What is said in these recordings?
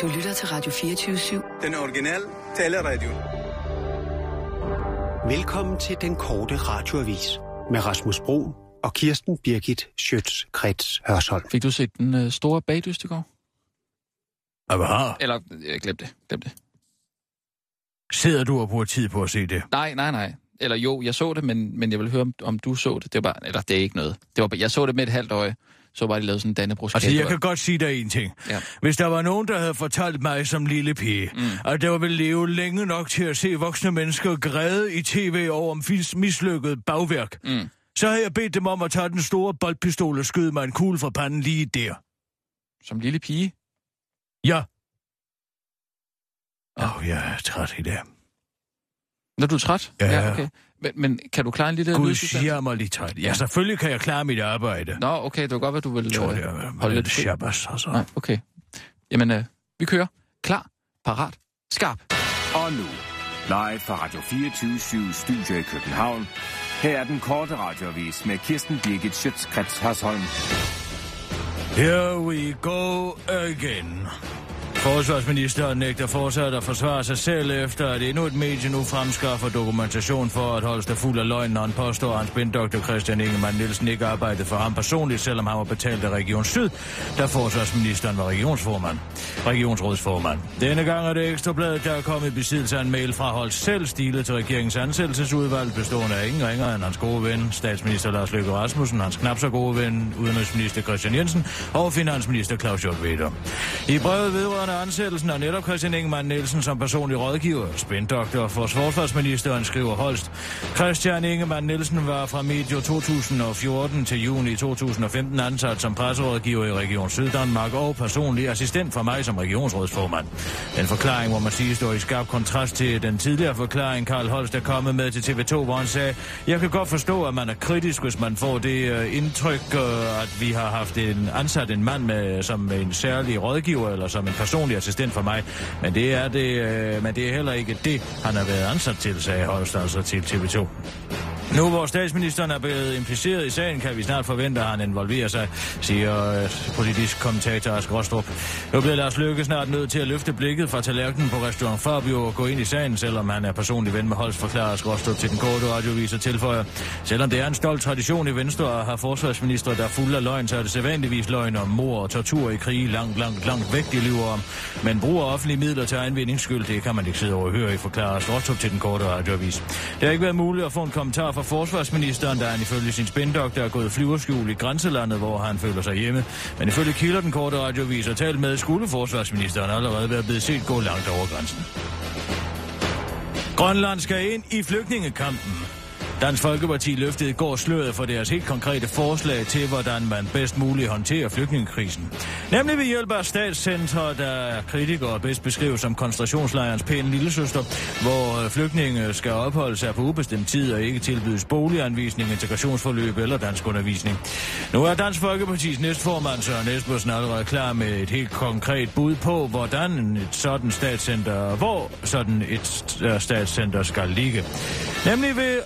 Du lytter til Radio 24-7. Den originale taleradio. Velkommen til den korte radioavis med Rasmus Bro og Kirsten Birgit Schøtz-Krets Hørsholm. Fik du set den øh, store bagdyst i går? Hvad? Eller, øh, glem det, glem det. Sidder du og bruger tid på at se det? Nej, nej, nej. Eller jo, jeg så det, men, men jeg vil høre, om, om du så det. Det var bare, eller det er ikke noget. Det var, bare- jeg så det med et halvt øje. Så bare de lavede sådan en dannebrugs. Altså, jeg kan godt sige dig en ting. Ja. Hvis der var nogen, der havde fortalt mig som lille pige, mm. at der ville leve længe nok til at se voksne mennesker græde i tv over om mislykket bagværk, Mm. så havde jeg bedt dem om at tage den store boldpistol og skyde mig en kugle fra panden lige der. Som lille pige. Ja. Åh, oh, jeg er træt i dag. Når du er træt? Ja. okay. Men, men kan du klare en lille Gud siger mig lige træt. Ja, selvfølgelig kan jeg klare mit arbejde. Nå, okay, det var godt, at du vil Jeg tror, øh, det er holde lidt lidt fri. shabbas, altså. Nej, okay. Jamen, øh, vi kører. Klar, parat, skarp. Og nu, live fra Radio 24 Studio i København. Her er den korte radiovis med Kirsten Birgit Schøtzgrads Hasholm. Here we go again. Forsvarsministeren nægter fortsat at forsvare sig selv efter, at endnu et medie nu fremskaffer dokumentation for, at Holst er fuld af løgn, når han påstår, at hans spindoktor Christian Ingemann Nielsen ikke arbejdede for ham personligt, selvom han var betalt af Region Syd, da forsvarsministeren var regionsformand. Regionsrådsformand. Denne gang er det ekstrabladet, der er kommet i besiddelse af en mail fra Holst selv, stilet til regeringens ansættelsesudvalg, bestående af ingen ringer end hans gode ven, statsminister Lars Løkke Rasmussen, hans knap så gode ven, udenrigsminister Christian Jensen og finansminister Claus Hjort I brevet vedrørende ansættelsen af netop Christian Ingemann Nielsen som personlig rådgiver, spindoktor for forsvarsministeren skriver Holst. Christian Ingemann Nielsen var fra medio 2014 til juni 2015 ansat som presserådgiver i Region Syddanmark og personlig assistent for mig som regionsrådsformand. Den forklaring, må man sige, står i skarp kontrast til den tidligere forklaring, Karl Holst er kommet med til TV2, hvor han sagde, jeg kan godt forstå, at man er kritisk, hvis man får det øh, indtryk, øh, at vi har haft en ansat en mand med, som en særlig rådgiver eller som en personlig assistent for mig. Men det er, det, øh, men det er heller ikke det, han har været ansat til, sagde Holst altså til TV2. Nu hvor statsministeren er blevet impliceret i sagen, kan vi snart forvente, at han involverer sig, siger øh, politisk kommentator Ask Rostrup. Nu bliver Lars Løkke snart nødt til at løfte blikket fra tallerkenen på restaurant Fabio og gå ind i sagen, selvom han er personlig ven med Holst, forklarer Ask Rostrup til den korte radiovis og tilføjer. Selvom det er en stolt tradition i Venstre at have forsvarsminister, der er fuld af løgn, så er det sædvanligvis løgn om mor og tortur i krige langt, langt, langt væk, de lyver om. Men bruger offentlige midler til egen det kan man ikke sidde overhøre i, forklarer Ask Rostrup til den korte radiovis. Det har ikke været muligt at få en kommentar fra forsvarsministeren, der han ifølge sin spindoktor er gået flyverskjul i grænselandet, hvor han føler sig hjemme. Men ifølge kilder den korte radiovis og talt med, skulle forsvarsministeren allerede være blevet set gå langt over grænsen. Grønland skal ind i flygtningekampen. Dansk Folkeparti løftede i går sløret for deres helt konkrete forslag til, hvordan man bedst muligt håndterer flygtningekrisen. Nemlig ved hjælp af statscenter, der er kritikere bedst beskrives som koncentrationslejrens pæne lillesøster, hvor øh, flygtninge skal opholde sig på ubestemt tid og ikke tilbydes boliganvisning, integrationsforløb eller dansk undervisning. Nu er Dansk Folkepartis næstformand Søren Espersen allerede klar med et helt konkret bud på, hvordan et sådan statscenter, hvor sådan et øh, statscenter skal ligge. Nemlig ved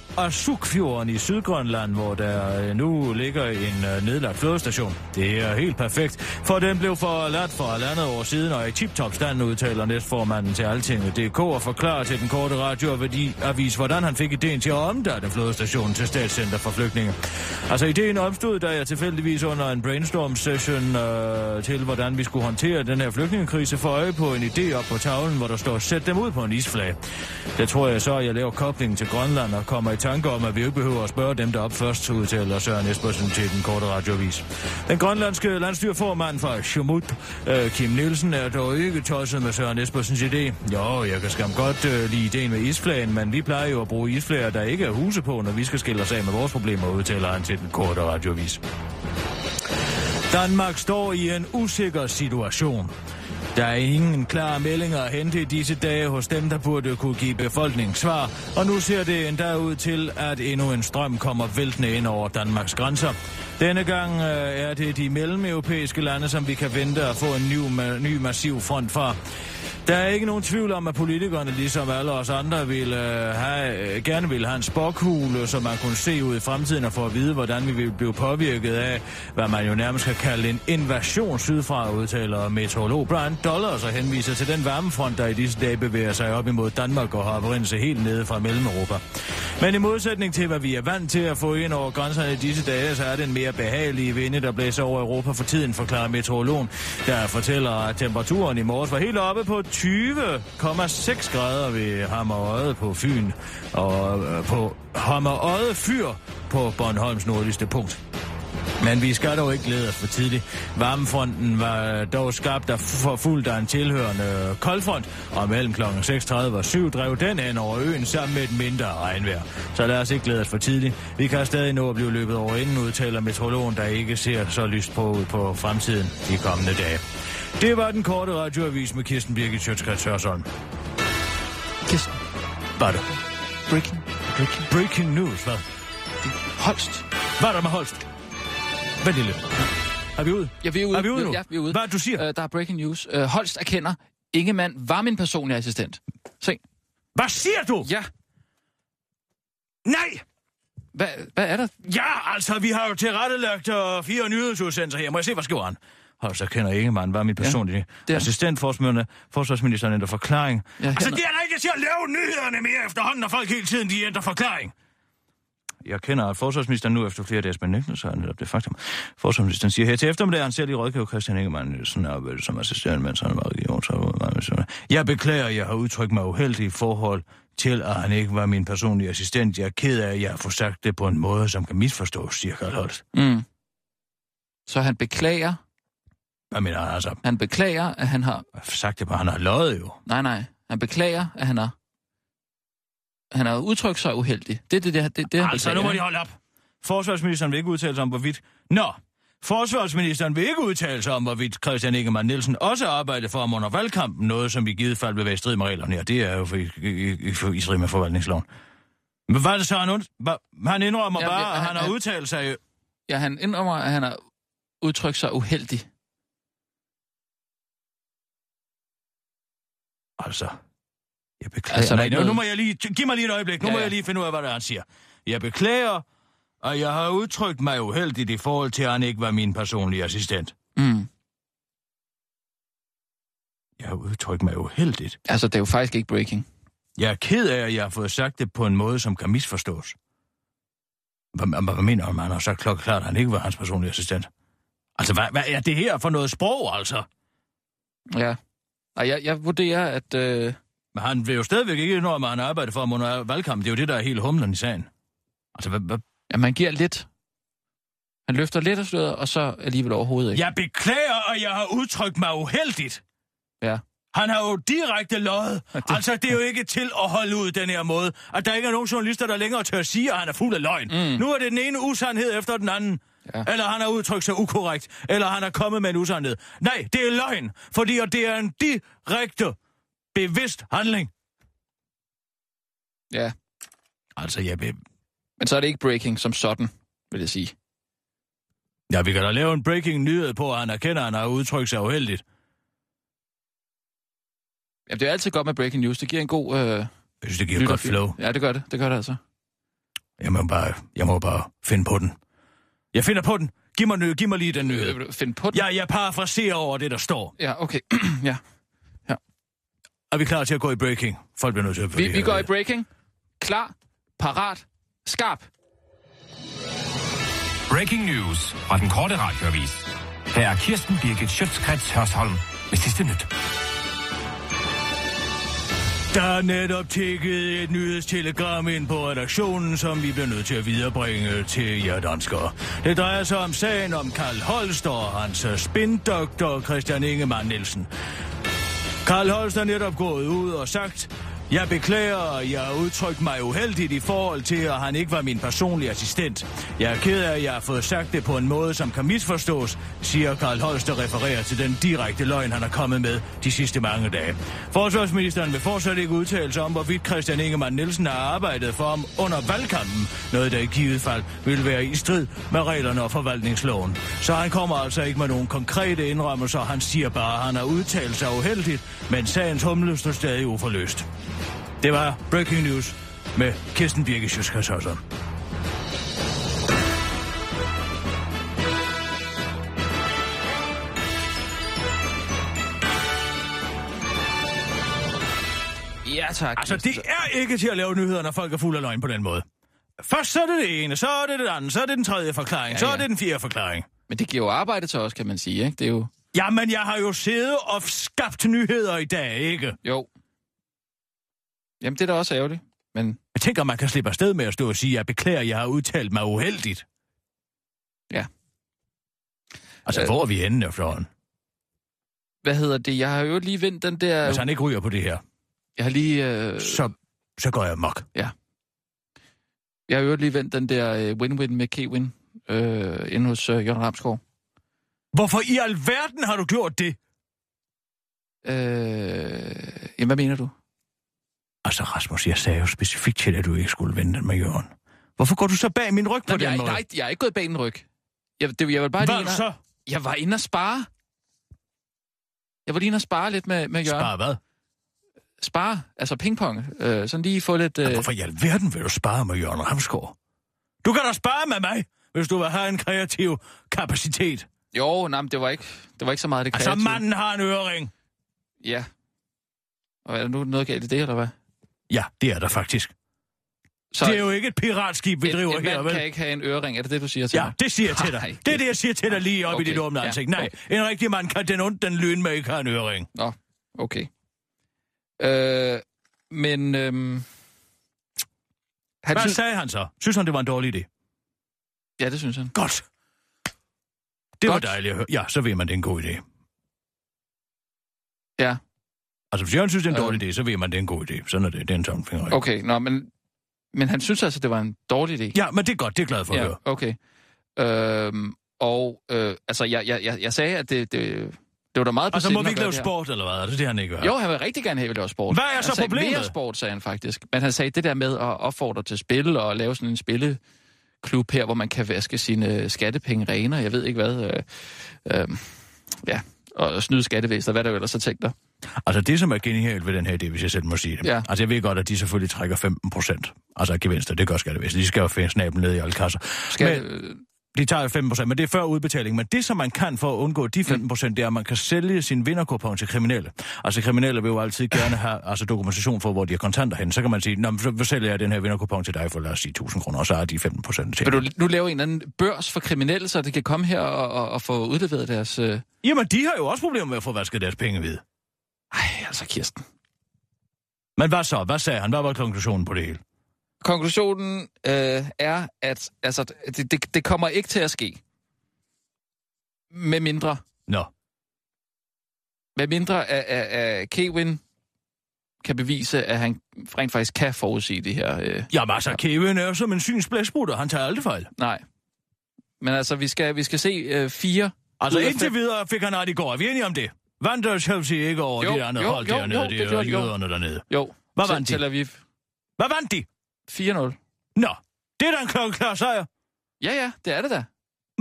Asukfjorden i Sydgrønland, hvor der øh, nu ligger en øh, nedlagt flådestation. Det er helt perfekt, for den blev forladt for halvandet år siden, og i tip-top stand udtaler næstformanden til Altinget.dk og forklarer til den korte radioavis, hvordan han fik ideen til at omdanne flådestationen til statscenter for flygtninge. Altså ideen opstod, da jeg tilfældigvis under en brainstorm-session øh, til, hvordan vi skulle håndtere den her flygtningekrise, for øje på en idé op på tavlen, hvor der står, sæt dem ud på en isflag. Det tror jeg så, at jeg laver koblingen til Grønland og kommer i tanke om, at vi ikke behøver at spørge dem, der op først, udtaler Søren Espersen til den korte radiovis. Den grønlandske landstyrformand fra Shumut, øh, Kim Nielsen, er dog ikke tosset med Søren Espersens idé. Jo, jeg kan skam godt øh, lide ideen med isflagen, men vi plejer jo at bruge isflager, der ikke er huse på, når vi skal skille os af med vores problemer, udtaler han til den korte radiovis. Danmark står i en usikker situation. Der er ingen klare meldinger at hente i disse dage hos dem, der burde kunne give befolkningen svar, og nu ser det endda ud til, at endnu en strøm kommer væltende ind over Danmarks grænser. Denne gang øh, er det de mellemeuropæiske lande, som vi kan vente at få en ny, ma- ny massiv front fra. Der er ikke nogen tvivl om, at politikerne, ligesom alle os andre, vil, øh, have, øh, gerne vil have en spokhule, så man kunne se ud i fremtiden og få at vide, hvordan vi vil blive påvirket af, hvad man jo nærmest kan kalde en invasion sydfra, udtaler meteorolog Brian Dollars og henviser til den varmefront, der i disse dage bevæger sig op imod Danmark og har oprindelse helt nede fra Mellem-Europa. Men i modsætning til, hvad vi er vant til at få ind over grænserne i disse dage, så er det en mere behagelig vinde, der blæser over Europa for tiden, forklarer meteorologen, der fortæller, at temperaturen i morges var helt oppe på 20,6 grader ved Hammerøde på Fyn og øh, på Hammerøde Fyr på Bornholms nordligste punkt. Men vi skal dog ikke glæde os for tidligt. Varmefronten var dog skabt af forfulgt af en tilhørende koldfront, og mellem kl. 6.30 og 7 drev den hen over øen sammen med et mindre regnvejr. Så lad os ikke glæde os for tidligt. Vi kan stadig nå at blive løbet over inden, udtaler meteorologen, der ikke ser så lyst på ud på fremtiden de kommende dage. Det var den korte radioavis med Kirsten Birgit Sjøtskrets Hørsholm. Kirsten, Var det? breaking, breaking. Breaking news, hvad? Holst. Hvad er der med Holst? Vent lidt. Er vi ude? Ja, vi er ude. Er vi ude nu? Ja, vi er ude. Hvad er du siger? Uh, der er breaking news. Uh, Holst erkender, Ingemann var min personlige assistent. Se. Hvad siger du? Ja. Nej! Hvad, hvad er der? Ja, altså, vi har jo tilrettelagt uh, fire nyhedsudsendelser her. Må jeg se, hvad skriver han? Hold så kender Ingemann, var mit personlige ja, det er- assistent, forsvarsministeren ændrer forklaring. Jeg altså, det er da ikke til at lave nyhederne mere efterhånden, når folk hele tiden de ændrer forklaring. Jeg kender, at forsvarsministeren nu efter flere dages benægtelser er netop det faktum. Forsvarsministeren siger her til eftermiddag, han selv i rådgiver Christian Ingemann Nielsen arbejdet som assistent, mens han var regionsråd. Jeg beklager, at jeg har udtrykt mig uheldigt i forhold til, at han ikke var min personlige assistent. Jeg er ked af, at jeg har sagt det på en måde, som kan misforstås, siger Karl Holst. Mm. Så han beklager, Hvad mener han altså? han beklager, at han har... Jeg har sagt det bare, han har løjet jo. Nej, nej. Han beklager, at han har... Han har udtrykt sig uheldigt. Det er det, det, det, det han Altså, nu beklager, må de holde op. Forsvarsministeren vil ikke udtale sig om, hvorvidt... Nå, forsvarsministeren vil ikke udtale sig om, hvorvidt Christian Ingemann Nielsen også arbejder for ham under valgkampen, noget som i givet fald vil være i strid med reglerne. Ja, det er jo for, i, i, for, i strid med forvaltningsloven. Men hvad er det så, han, und... Han indrømmer Ja, bare, at han- han har udtalt sig... Ja, han indrømmer, at han har udtrykt sig uheldigt. Altså, jeg beklager. Altså, der Nej, ikke nu, noget- må jeg lige... Giv mig lige et øjeblik. Nu Ja, må ja. jeg lige finde ud af, hvad det er, han siger. Jeg beklager, og jeg har udtrykt mig uheldigt i forhold til, at han ikke var min personlige assistent. Mm. Jeg har udtrykt mig uheldigt. Altså, det er jo faktisk ikke breaking. Jeg er ked af, at jeg har fået sagt det på en måde, som kan misforstås. Hvad, hvad, hvad mener han? Han har sagt klokkeklart, at han ikke var hans personlige assistent. Altså, hvad, hvad er det her for noget sprog, altså? Ja. Og jeg, jeg vurderer, at... Øh, Men han vil jo stadigvæk ikke indrømme, at han arbejder for ham under valgkampen. Det er jo det, der er helt humlen i sagen. Altså, hvad, hvad? at man giver lidt... Han løfter lidt af sløret, og så alligevel overhovedet ikke. Jeg beklager, at jeg har udtrykt mig uheldigt. Ja. Han har jo direkte løjet. Altså, det er jo ikke til at holde ud den her måde. At der ikke er nogen journalister, der længere tør sige, at han er fuld af løgn. Mm. Nu er det den ene usandhed efter den anden. Ja. Ja. Eller han har udtrykt sig ukorrekt. Eller han er kommet med en usandhed. Nej, det er løgn. Fordi det er en direkte, bevidst handling. Ja. Altså, jeg vil... Men så er det ikke breaking som sådan, vil jeg sige. Ja, vi kan da lave en breaking nyhed på, at han erkender, at han har udtrykt sig uheldigt. Jamen, det er altid godt med breaking news. Det giver en god... Øh, Jeg synes, det giver et godt flow. Ja, det gør det. Det gør det altså. Jeg må bare, jeg må bare finde på den. Jeg finder på den. Giv mig, nø, giv mig lige den nyhed. vil du finde på den? Ja, jeg parafraserer over det, der står. Ja, okay. ja. Er vi klar til at gå i breaking? Folk bliver nødt til at... Vi, vi går i breaking. Klar, parat, skarp. Breaking news fra den korte radioavis. Her er Kirsten Birgit Schøtzgrads Hørsholm med sidste nyt. Der er netop tækket et nyhedstelegram ind på redaktionen, som vi bliver nødt til at viderebringe til jer danskere. Det drejer sig om sagen om Karl Holst og hans øh, spindoktor Christian Ingemann Nielsen. Karl Holst er netop gået ud og sagt, jeg beklager, jeg har udtrykt mig uheldigt i forhold til, at han ikke var min personlige assistent. Jeg er ked af, at jeg har fået sagt det på en måde, som kan misforstås, siger Karl Holst, refererer til den direkte løgn, han er kommet med de sidste mange dage. Forsvarsministeren vil fortsat ikke udtale sig om, hvorvidt Christian Ingemann Nielsen har arbejdet for ham under valgkampen, noget der i givet fald vil være i strid med reglerne og forvaltningsloven. Så han kommer altså ikke med nogen konkrete indrømmelser, han siger bare, at han har udtalt sig uheldigt, men sagens humle står stadig uforløst. Det var Breaking News med Kirsten Birke Sjøskasser. Ja, tak. Altså, det er ikke til at lave nyheder, når folk er fuld af løgn på den måde. Først så er det det ene, så er det det andet, så er det den tredje forklaring, ja, Ja, så er det den fjerde forklaring. Men det giver jo arbejde til os, kan man sige, ikke? Det er jo... Jamen, jeg har jo siddet og skabt nyheder i dag, ikke? Jo. Jamen, det er da også ærgerligt. Men Jeg tænker, man kan slippe afsted med at stå og sige, at jeg beklager, jeg har udtalt mig uheldigt. Ja. Altså, Øh. hvor er vi henne efterhånden? hvad hedder det? Jeg har jo lige vendt den der... Hvis han ikke ryger på det her, Jeg har lige... Øh... så, så går jeg mok. Jeg har jo lige vendt den der øh, win-win med Kevin øh, inde hos øh, Jørgen Ramskov. Hvorfor i alverden har du gjort det? Øh, jamen, hvad mener du? Altså, Rasmus, jeg sagde jo specifikt til at du ikke skulle vente med Jørgen. Hvorfor går du så bag min ryg på Nå, den jeg, måde? nej, jeg er ikke gået bag en ryg. Jeg, det, jeg var bare lige Hvad inde, så? Jeg var inde og spare. Jeg var lige inde og spare lidt med, med Jørgen. Spare hvad? Spare, altså pingpong. Øh, sådan lige få lidt... Øh, Hvorfor i alverden vil du spare med Jørgen Ramsgaard? Du kan da spare med mig, hvis du vil have en kreativ kapacitet. jo, nej, men det var ikke, det var ikke så meget det Altså, kreative. manden har en ørering. Ja. Og er der nu noget galt i det, eller hvad? Ja, det er der faktisk. Så Det er jo ikke et piratskib, vi en, driver en her, vel? kan ikke have en ørering, er det det, du siger til Ja, mig? det siger jeg til dig. Nej, Det er det, jeg siger til dig lige op okay. i dit åbne ansigt. Nej, okay. en rigtig mand kan den ondt, den lyn med ikke have en ørering. Nå, okay. Øh, men... Øhm, han Hvad synes, sagde han så? Synes han, det var en dårlig idé? ja, det synes han. Godt. Det var Godt. dejligt at høre. Ja, så ved man, det er en god idé. Ja, Altså, hvis Jørgen synes, det er en Øh. dårlig idé, så ved man, det er en god idé. Sådan er det. Det er en tommelfinger. Okay. Nå, men, men han synes altså, det var en dårlig idé. Ja, men det er godt. Det er glad for at ja høre. okay. Øhm, og øh, altså, jeg, jeg, jeg, jeg sagde, at det, det, det var da meget på Altså, må vi at ikke lave sport, eller hvad? Er det det, han ikke gør? Jo, han vil rigtig gerne have, at vi laver sport. Hvad er han så sagde problemet? Mere sport, sagde han faktisk. Men han sagde det der med at opfordre til spil og lave sådan en spilleklub her, hvor man kan vaske sine skattepenge rene, jeg ved ikke hvad. Øh, øh, ja, og snyde skattevæsenet, hvad der ellers har tænkt dig. Altså, det, som er genialt ved den her idé, hvis jeg selv må sige det. Ja. Altså, jeg ved godt, at de selvfølgelig trækker 15 procent. Altså, gevinster, det gør skattevæsenet. De skal jo finde snablen ned i alle kasser. Skal, Men- De tager jo 15 procent, men det er før udbetaling. Men det, som man kan for at undgå de 15 procent, det er, at man kan sælge sin vinderkupon til kriminelle. Altså, kriminelle vil jo altid gerne have altså, dokumentation for, hvor de har kontanter hen. Så kan man sige, Nå, så sælger jeg den her vinderkupon til dig for, lad os sige, 1000 kroner, og så er de 15 procent til. vil du nu lave en eller anden børs for kriminelle, så de kan komme her og, og, og få udleveret deres... Øh... Jamen, de har jo også problemer med at få vasket deres penge ved. Ej, altså Kirsten. Men hvad så? Hvad sagde han? Hvad var konklusionen på det hele? Konklusionen øh, er, at altså, det, det, det kommer ikke til at ske. Med mindre, Nå, med mindre at, at, at Kevin kan bevise, at han rent faktisk kan forudsige det her. Øh, jamen altså, Kevin er jo som en synsblæsbrutter. Han tager aldrig fejl. nej. Men altså, vi skal, vi skal se øh, fire... Altså, indtil videre fik han ret i går. Er vi enige om det? Vandt der Chelsea ikke over Jo, de andre jo, hold jo, dernede, jo, de det er gjorde de, jo. jøderne dernede? Jo, Hvad vandt de? Tel Aviv Hvad vandt de? 4-0. Nå, det er da en klokkeklar sejr. Ja, ja, det er det da.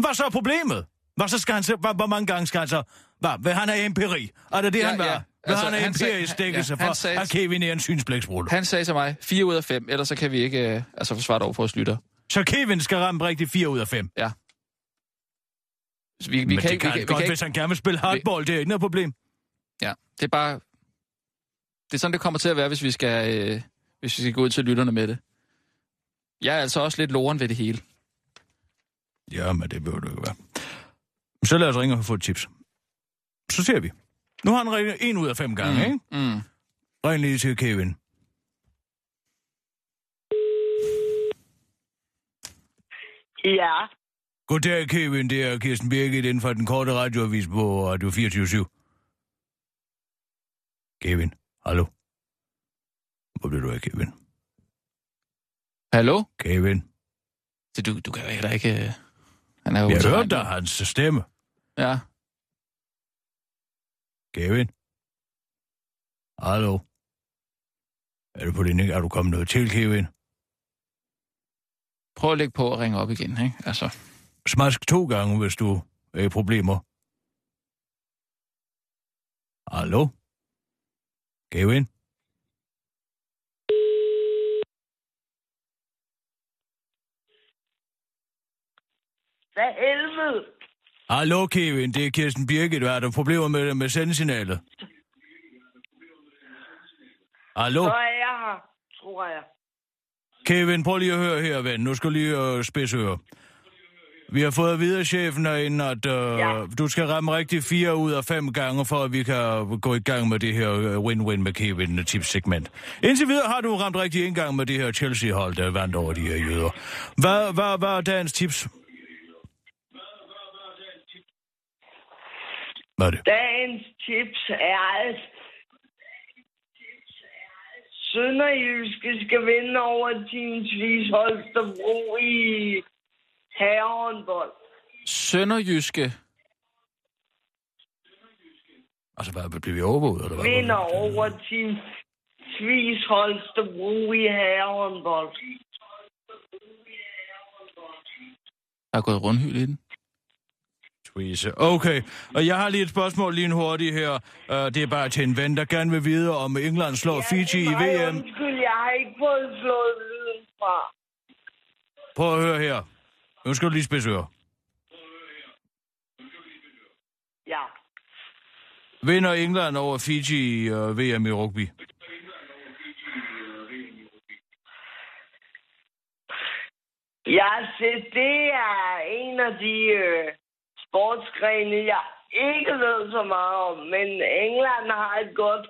Hvad så er problemet? Hvad så skal han så, hvor, hvor mange gange skal han så... Hvad, vil han have empiri? Er det det, Ja, han vil? ja. Vil Altså, han sagde- empirisk dækkelse ja, for, sagde- at Kevin er en synsblæksbrud? Han sagde til mig, 4 ud af 5, ellers så kan vi ikke øh, altså forsvare det over for os lytter. Så Kevin skal ramme rigtig 4 ud af 5. Så vi, vi Men kan, det ikke- kan vi, han godt, vi kan hvis han gerne vil spille hardball. Det er ikke noget problem. Ja, det er bare... Det er sådan, det kommer til at være, hvis vi skal, øh, hvis vi skal gå ud til lytterne med det. Jeg er altså også lidt loren ved det hele. Ja, men det behøver du ikke være. Så lad os ringe og få et tips. Så ser vi. Nu har han ringet en ud af fem gange, mm. ikke? Mm. Ring lige til Kevin. Ja, Goddag, Kevin. Det er Kirsten Birgit inden for den korte radioavis på Radio 24 Kevin, hallo. Hvor bliver du af, Kevin? Hallo? Kevin? Så du, du kan jo heller ikke... øh, Han er jo Jeg hørte dig hans stemme. Ja. Kevin? Hallo? Er du på din Er du kommet noget til, Kevin? Prøv at lægge på og ringe op igen, ikke? Altså, Smask to gange, hvis du er i problemer. Hallo? Kevin? Hvad helvede? Hallo, Kevin. Det er Kirsten Birgit. Hvad er der problemer med, med sendesignalet? Hallo? Så er jeg her, tror jeg. Kevin, prøv lige at høre her, ven. Nu skal lige øh, spidsøre. Vi har fået at vide af chefen herinde, at øh, Ja. du skal ramme rigtig fire ud af fem gange, for at vi kan gå i gang med det her øh, win-win med Kevin tipssegment. Indtil videre har du ramt rigtig en gang med det her Chelsea-hold, der vandt over de her jøder. Hvad, hvad, hvad er dagens tips? Hvad er det? Dagens tips er, at Sønderjyske skal vinde over Teamsvis Holstebro i herrehåndbold. Sønderjyske. Altså, hvad, bliver vi overvåget, eller hvad? Vinder over Teamsvis Holstebro i herrehåndbold. Der er gået rundhyld i den. Tweeze. Okay, og jeg har lige et spørgsmål lige en hurtigt her. Uh, det er bare til en ven, der gerne vil vide, om England slår Fiji i VM. undskyld, jeg har ikke fået slået lyden fra. Prøv at høre her. Nu skal du lige spidse øre. Ja. Vinder England over Fiji i uh, VM i rugby? Ja, se, det er en af de øh, sportsgrene, jeg ikke ved så meget om. Men England har et godt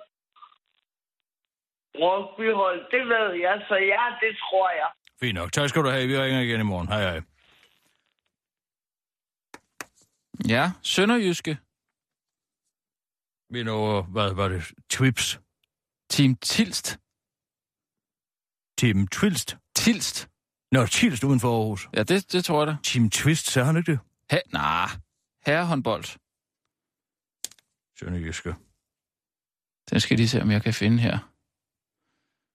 rugbyhold, det ved jeg. Så ja, det tror jeg. Fint nok. Tak skal du have. Vi ringer igen i morgen. Hej hej. Ja, Sønderjyske. Vinder over, hvad var det? Twips. Team Tilst. Team Twilst. Tilst. Nå, Tilst uden for Aarhus. Ja, det, det tror jeg da. Team Twist, sagde han ikke det? Ha, nah. Herrehåndbold. Sønderjyske. Den skal jeg lige se, om jeg kan finde her.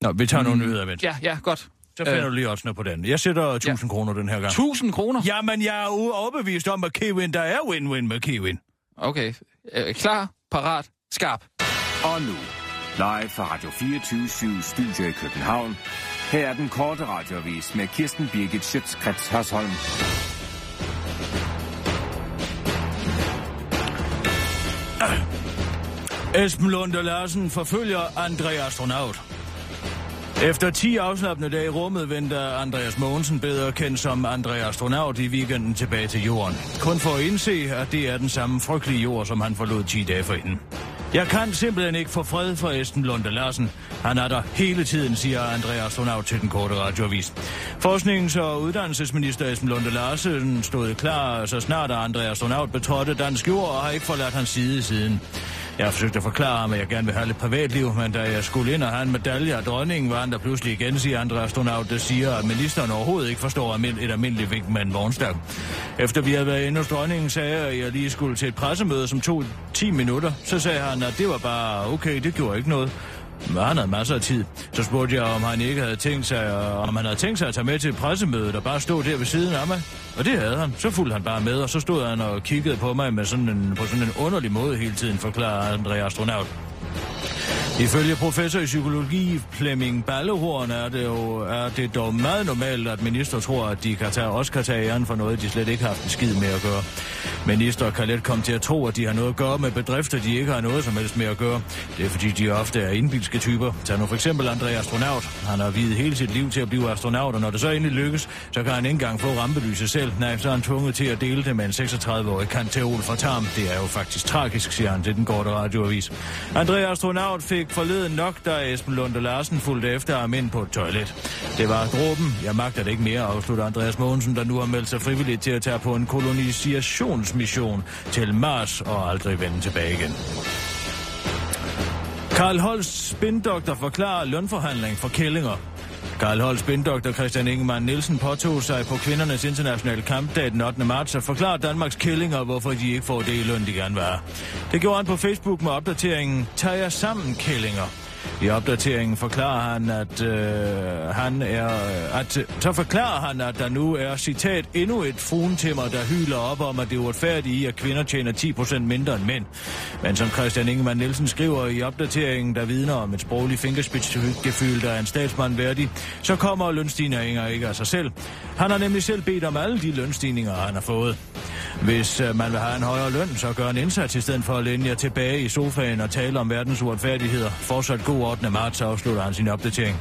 Nå, vi tager nogle Mm. nyheder, ven. Ja, ja, godt. Så finder Øh. du lige også på den. Jeg sætter 1000 kroner den her gang. 1000 kroner? Jamen, jeg er overbevist om, at Kevin, der er win-win med Kevin. Okay. Øh, klar, parat, skarp. Og nu, live fra Radio 24 Studio i København. Her er den korte radiovis med Kirsten Birgit Schøtzgrads Hasholm. Esben Lunde Larsen forfølger André Astronaut. Efter 10 afslappende dage i rummet venter Andreas Mogensen bedre kendt som Andreas Astronaut i weekenden tilbage til jorden. Kun for at indse, at det er den samme frygtelige jord, som han forlod 10 dage forinden. Jeg kan simpelthen ikke få fred for Esben Lunde Larsen. Han er der hele tiden, siger Andreas Astronaut til den korte radioavis. Forsknings- og uddannelsesminister Esben Lunde Larsen stod klar, så snart Andreas Astronaut betrådte dansk jord og har ikke forladt hans side siden. Jeg har forsøgt at forklare ham, at jeg gerne vil have lidt privatliv, men da jeg skulle ind og have en medalje af dronningen, var han der pludselig igen, siger andre astronaut, der siger, at ministeren overhovedet ikke forstår et almindeligt vink med en vognstang. Efter vi havde været inde hos dronningen, sagde jeg, at jeg lige skulle til et pressemøde, som tog 10 minutter. Så sagde han, at det var bare okay, det gjorde ikke noget. Men han havde masser af tid. Så spurgte jeg, om han ikke havde tænkt sig, øh, om han havde tænkt sig at tage med til pressemødet og bare stå der ved siden af mig. Og det havde han. Så fulgte han bare med, og så stod han og kiggede på mig med sådan en, på sådan en underlig måde hele tiden, forklarer André Astronaut. Ifølge professor i psykologi Flemming Ballehorn er det, jo, er det dog meget normalt, at minister tror, at de kan tage, også kan tage æren for noget, de slet ikke har haft en skid med at gøre. Minister kan let komme til at tro, at de har noget at gøre med bedrifter, de ikke har noget som helst med at gøre. Det er fordi, de ofte er indbilske typer. Tag nu for eksempel André Astronaut. Han har videt hele sit liv til at blive astronaut, og når det så endelig lykkes, så kan han ikke engang få rampelyset selv. Nej, så er han tvunget til at dele det med en 36-årig kanteol fra Tarm. Det er jo faktisk tragisk, siger han til den korte radioavis. André Astronaut fik forleden nok, da Esben Lunde Larsen fulgte efter ham ind på et toilet. Det var dråben. Jeg magter det ikke mere, afslutter Andreas Mogensen, der nu har meldt sig frivilligt til at tage på en kolonisationsmission til Mars og aldrig vende tilbage igen. Karl Holst, spindoktor, forklarer lønforhandling for kællinger. Karl Holst, spindoktor Christian Ingemann Nielsen påtog sig på kvindernes internationale kampdag den 8. marts at forklare Danmarks kællinger, hvorfor de ikke får det i løn, de gerne vil have. Det gjorde han på Facebook med opdateringen Tag jer sammen, kællinger. I opdateringen forklarer han, at øh, han er, at, så forklarer han, at der nu er, citat, endnu et fruentimmer, der hyler op om, at det er uretfærdigt i, at kvinder tjener 10% mindre end mænd. Men som Christian Ingemann Nielsen skriver i opdateringen, der vidner om et sprogligt fingerspidsgefyld, der er en statsmand værdig, så kommer lønstigninger ikke af sig selv. Han har nemlig selv bedt om alle de lønstigninger, han har fået. Hvis øh, man vil have en højere løn, så gør en indsats i stedet for at længe jer tilbage i sofaen og tale om verdens uretfærdigheder. Fortsat god 8. marts afslutter han sin opdatering.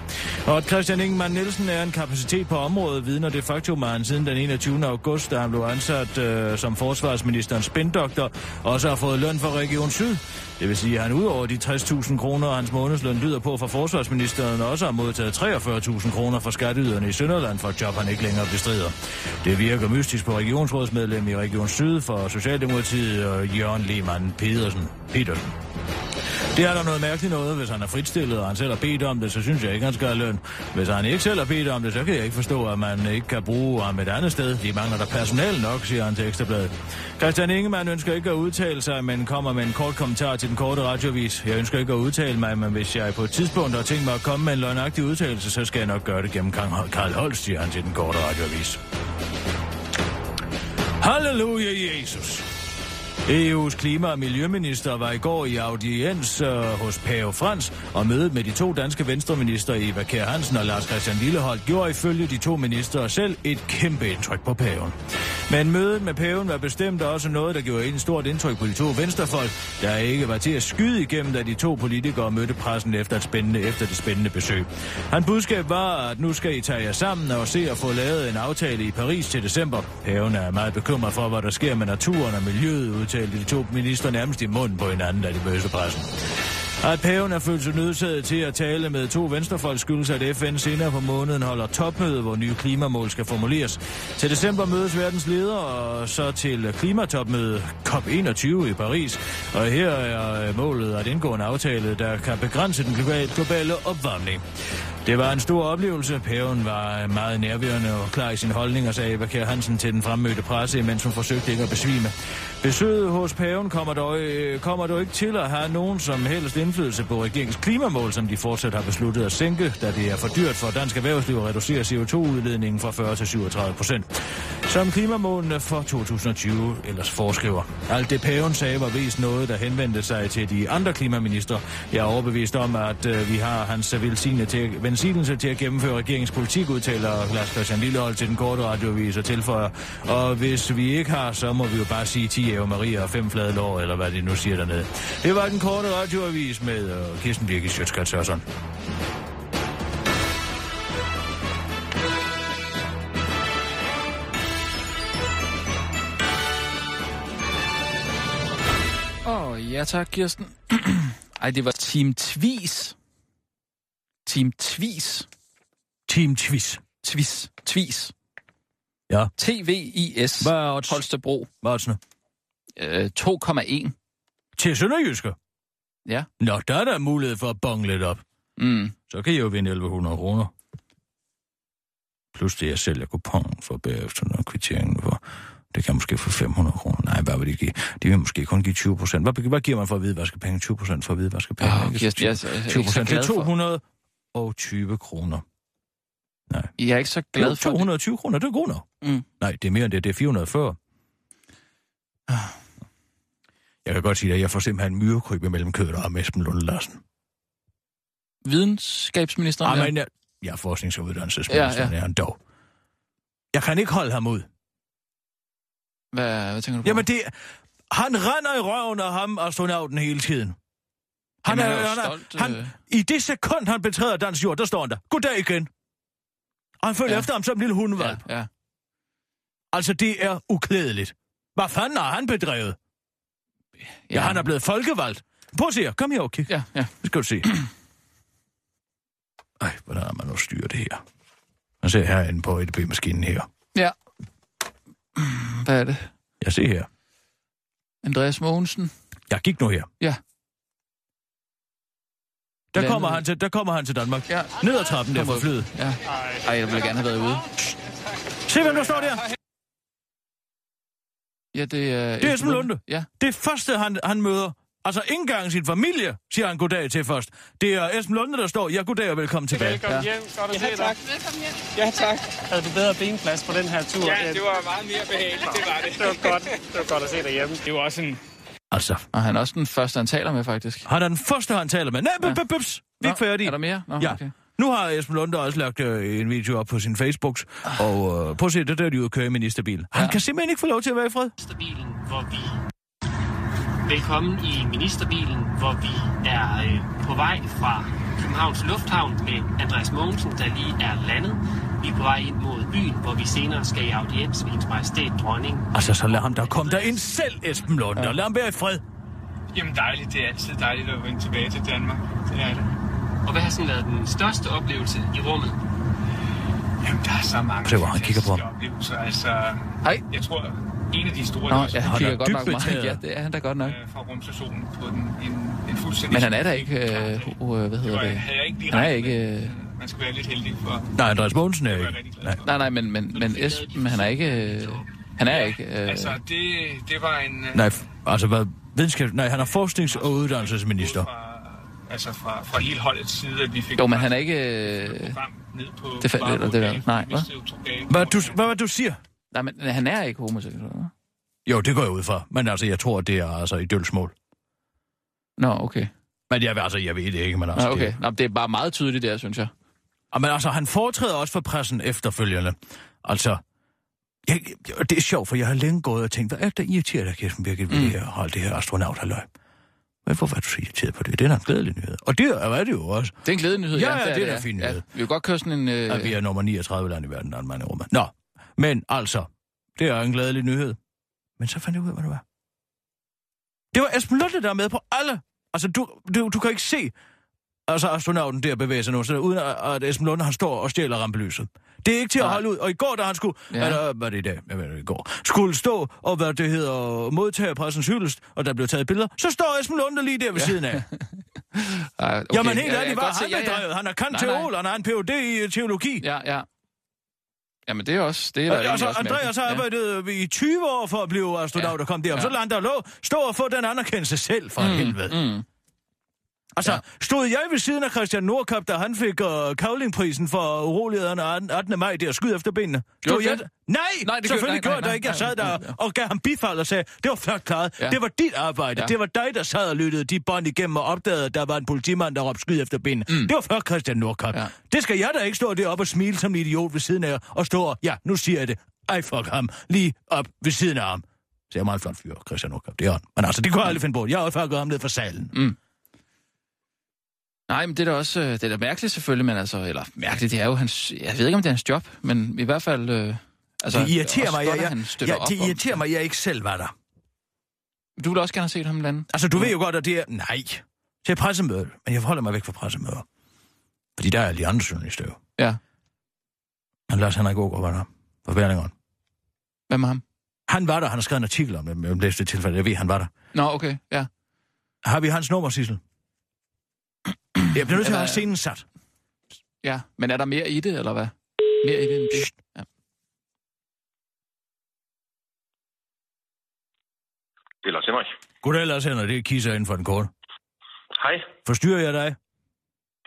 Og at Christian Ingemann Nielsen er en kapacitet på området, vidner det faktum, at han siden den 21. august, da han blev ansat øh, som forsvarsministerens spindoktor, også har fået løn fra Region Syd. Det vil sige, at han udover de 60.000 kroner, hans månedsløn lyder på fra forsvarsministeren, også har modtaget 43.000 kroner fra skatteyderne i Sønderland for et job, han ikke længere bestrider. Det virker mystisk på regionsrådsmedlem i Region Syd for Socialdemokratiet og Jørgen Lehmann Pedersen. Petersen. Det er der noget mærkeligt noget, hvis han er fritstillet, og han selv har bedt om det, så synes jeg ikke, han skal have løn. Hvis han ikke selv har bedt om det, så kan jeg ikke forstå, at man ikke kan bruge ham et andet sted. De mangler der personal nok, siger han til Ekstrabladet. Christian Ingemann ønsker ikke at udtale sig, men kommer med en kort kommentar til den korte radiovis. Jeg ønsker ikke at udtale mig, men hvis jeg på et tidspunkt har tænkt mig at komme med en løgnagtig udtalelse, så skal jeg nok gøre det gennem Karl Holst, siger han til den korte radiovis. Halleluja, Jesus! EU's klima- og miljøminister var i går i audiens øh, hos Pave Frans, og mødet med de to danske venstreminister Eva Kjær Hansen og Lars Christian Lilleholdt gjorde ifølge de to ministre selv et kæmpe indtryk på paven. Men mødet med paven var bestemt også noget, der gjorde en stort indtryk på de to venstrefolk, der ikke var til at skyde igennem, da de to politikere mødte pressen efter, et spændende, efter det spændende besøg. Hans budskab var, at nu skal I tage jer sammen og se at få lavet en aftale i Paris til december. Paven er meget bekymret for, hvad der sker med naturen og miljøet, talte de to minister nærmest i munden på hinanden, da de mødte pressen. At paven er følt sig nødsaget til at tale med to venstrefolk skyldes, at FN senere på måneden holder topmøde, hvor nye klimamål skal formuleres. Til december mødes verdens ledere, og så til klimatopmøde COP21 i Paris. Og her er målet at indgå en aftale, der kan begrænse den globale opvarmning. Det var en stor oplevelse. Paven var øh, meget nærværende og klar i sin holdning, og sagde Eva Kjær Hansen til den fremmødte presse, mens hun forsøgte ikke at besvime. Besøget hos paven kommer dog, øh, kommer dog ikke til at have nogen som helst indflydelse på regeringens klimamål, som de fortsat har besluttet at sænke, da det er for dyrt for dansk erhvervsliv at reducere CO2-udledningen fra 40 til 37 procent. Som klimamålene for 2020 ellers foreskriver. Alt det paven sagde var vist noget, der henvendte sig til de andre klimaminister. Jeg er overbevist om, at øh, vi har hans velsigne til, velsignelse til at gennemføre regeringens politik, udtaler Lars Christian Lillehold til den korte radiovis og tilføjer. Og hvis vi ikke har, så må vi jo bare sige 10 Eva Maria og fem flade lår, eller hvad de nu siger dernede. Det var den korte radioavis med uh, Kirsten Birgit Sjøtskrets Sørsson. Åh, oh, ja tak, Kirsten. Ej, det var Team Tvis. Team Tvis. Team Tvis. Tvis. Tvis. Ja. T-V-I-S. Hvad er odds? Holstebro. Hvad er? Øh, 2,1. Til Sønderjyske. Ja. Nå, der er der mulighed for at bonge lidt op. Mm. Så kan I jo vinde 1100 kroner. Plus det, jeg sælger kupon for bagefter, når kvitteringen for. Det kan måske få 500 kroner. Nej, hvad vil de give? De vil måske kun give 20 procent. Hvad, hvad giver man for at vide, penge? 20 procent for at vide, penge? Jeg, jeg, jeg, 20 er ikke så procent til glad for- 220 kroner. Jeg er ikke så glad for det. 220 kroner, det er godt nok. Mm. Nej, det er mere end det. Det er 440. Jeg kan godt sige at jeg får simpelthen myrekryb imellem kødet og Esben Lunde Larsen. Videnskabsministeren? Ja, ja. men jeg, jeg er forsknings- og uddannelsesminister, ja. ja. er han dog. Jeg kan ikke holde ham ud. Hvad, hvad tænker du på? Jamen det... Han render i røven af ham, astronauten, hele tiden. Han Jamen, er, han er han er, stolt, han, øh. I det sekund, han betræder dansk jord, der står han der. Goddag igen. Og han følger Ja. efter ham som en lille hundevalg. ja, Ja. Altså, det er uklædeligt. Hvad fanden har han bedrevet? Ja, ja han er blevet folkevalgt. Prøv at se her. Kom her og kig. Ja, ja. Det skal du se. Ej, hvordan har man nu styret det her? Man ser herinde på EDB-maskinen her. Ja. Hvad er det? Jeg ser her. Andreas Mogensen? Jeg gik nu her. Ja. Der Landet. kommer, han til, der kommer han til Danmark. Ja. Ned ad trappen der fra flyet. Ja. Ej, jeg ville gerne have været ude. Se, hvem der står der. Ja, det er... Det er Esben Lunde. Ja. Det første, han, han møder, altså ikke engang sin familie, siger han goddag til først. Det er Esben Lunde, der står, ja, goddag og velkommen tilbage. Velkommen Ja. hjem. Godt at Ja, se dig. tak. Velkommen hjem. Ja, tak. Havde du bedre benplads på den her tur? Ja, det var meget mere behageligt, det var det. det var godt. Det var godt at se dig hjemme. Det var også en... Altså, Og han er også den første, han taler med, faktisk. han er den første, han taler med. Nej, Ja. ja. bips, vi er ikke færdige. Er der mere? Nå, Ja. okay. Nu har Esben Lunde også lagt øh, en video op på sin Facebook, og øh, prøv at se, det der er de ude at køre i ministerbil. Han Ja. kan simpelthen ikke få lov til at være i fred. ministerbilen, hvor vi... Velkommen i ministerbilen, hvor vi er øh, på vej fra Københavns Lufthavn med Andreas Mogensen, der lige er landet. Vi er på vej ind mod byen, hvor vi senere skal i audiens ved hendes majestæt dronning. Altså, så lad ham der komme der ind selv, Esben Lunde, ja. og lad ham være i fred. Jamen dejligt, det er altid dejligt at vende tilbage til Danmark. Det er det. Og hvad har sådan været den største oplevelse i rummet? Jamen, der er så mange hvor han kigger på ham. oplevelser. Altså, Hej. jeg tror, en af de store... Nå, det ja, han kigger er godt nok meget. Ja, det er han da godt nok. øh, fra rumstationen på den, en, en fuldstændig... Men han er da ikke... Øh, uh, hvad Det hedder var, det? havde jeg ikke lige Han er ikke... Man skal være lidt heldig for... Nej, Andreas Mogensen er ikke. Nej. nej, nej, men, men, men Esben, han er ikke... Øh, han er ikke... Øh, Altså, det, det var en... øh, Nej, altså hvad? Videnskab... Nej, han er forsknings- og uddannelsesminister. Fra, altså fra, fra hele holdets side, at vi fik... jo, men han er ikke... Øh, frem ned på... Det faldt lidt, og det der. Nej, dage. Hvad du, hvad var det, du siger? nej, men han er ikke homoseksuel. hva'? Jo, det går jeg ud fra. Men altså, jeg tror, det er altså i dølsmål. Nå, okay. Men jeg, altså, jeg ved det ikke, men altså... Nå, okay. Det, Nå, det er bare meget tydeligt der, synes jeg. Ah, men altså, han foretræder også for pressen efterfølgende. Altså, jeg, det er sjovt, for jeg har længe gået og tænkt, hvad er det, der irriterer dig, Kirsten Birgit, ved mm. det her, hold det her astronaut halløj? Men hvorfor er du så irriteret på det? Det er en glædelig nyhed. Og det er, er det jo også. Det er en glædelig nyhed. Ja, ja, det er da ja. en fin nyhed. Ja, vi vil godt køre sådan en... Øh, at vi er nummer 39 land i verden, der er en mand i rummet. Nå, men altså, det er en glædelig nyhed. Men så fandt jeg ud af, hvad det var. Det var Esben Lunde, der er med på alle. Altså, du, du, du kan ikke se altså astronauten der bevæge sig nu, så uden at, at Esben Lunde, han står og stjæler rampelyset. Det er ikke til at holde ud. Og i går, da han skulle, Ja. ja. eller hvad er det i dag, jeg ved det, i går, skulle stå og hvad det hedder, modtage pressens hyldest, og der blev taget billeder, så står Esben Lunde lige der ved ja. siden af. ej, Okay, Jamen helt ja, ærligt, godt se- han ja, er ja. drevet? Han er kant Nej, nej. teol, han har en Ph.D. i teologi. Ja, ja. Jamen, det er også... Det er der altså, også Andreas har arbejdet i 20 år for at blive astronaut Ja. og komme derop. Ja. Så lader han der lå, stå og få den anerkendelse selv, for mm. helvede. Mm. Altså, Ja. stod jeg ved siden af Christian Nordkap, da han fik uh, kavlingprisen for urolighederne 18. 18. maj, der skyd efter benene? Gjorde jeg Nej, Nej, det selvfølgelig gjorde jeg ikke. Jeg sad der og gav ham bifald og sagde, det var flot klaret. Ja. Det var dit arbejde. Ja. Det var dig, der sad og lyttede de bånd igennem og opdagede, at der var en politimand, der råbte skyd efter benene. Mm. Det var før Christian Nordkap. Ja. Det skal jeg da ikke stå deroppe og smile som en idiot ved siden af og stå og, ja, nu siger jeg det. Ej, fuck ham. Lige op ved siden af ham. Så jeg er meget flot fyr, Christian Nordkap. Det er han. Men altså, det kunne jeg aldrig finde på. Jeg har jo fucket ham ned fra salen. Mm. Nej, men det er da også... øh, Det er da mærkeligt selvfølgelig, men altså... Eller mærkeligt, det er jo hans... Jeg ved ikke, om det er hans job, men i hvert fald... Øh, altså, det irriterer mig, godt, jeg, jeg, ja, det om- irriterer mig, at jeg ikke selv var der. Du ville også gerne have set ham lande. Altså, du ved jo godt, at det er... Nej, til pressemødet. Men jeg holder mig væk fra pressemøder. Fordi der er alle de andre journalister jo. Ja. Men Lars Henrik Ågaard var der. For Berlingeren. Hvad med ham? Han var der. Han har skrevet en artikel om det. Læste det tilfælde. Jeg ved, han var der. Nå, okay, ja. Har vi hans nummer, Sissel? Jeg bliver nødt til at have scenen sat. Ja, men er der mere i det, eller hvad? Mere i det end det? Ja. Det er Lars Henrik. Goddag, Lars Henrik. Det er Kisser inden for den korte. Hej, Forstyrrer jeg dig?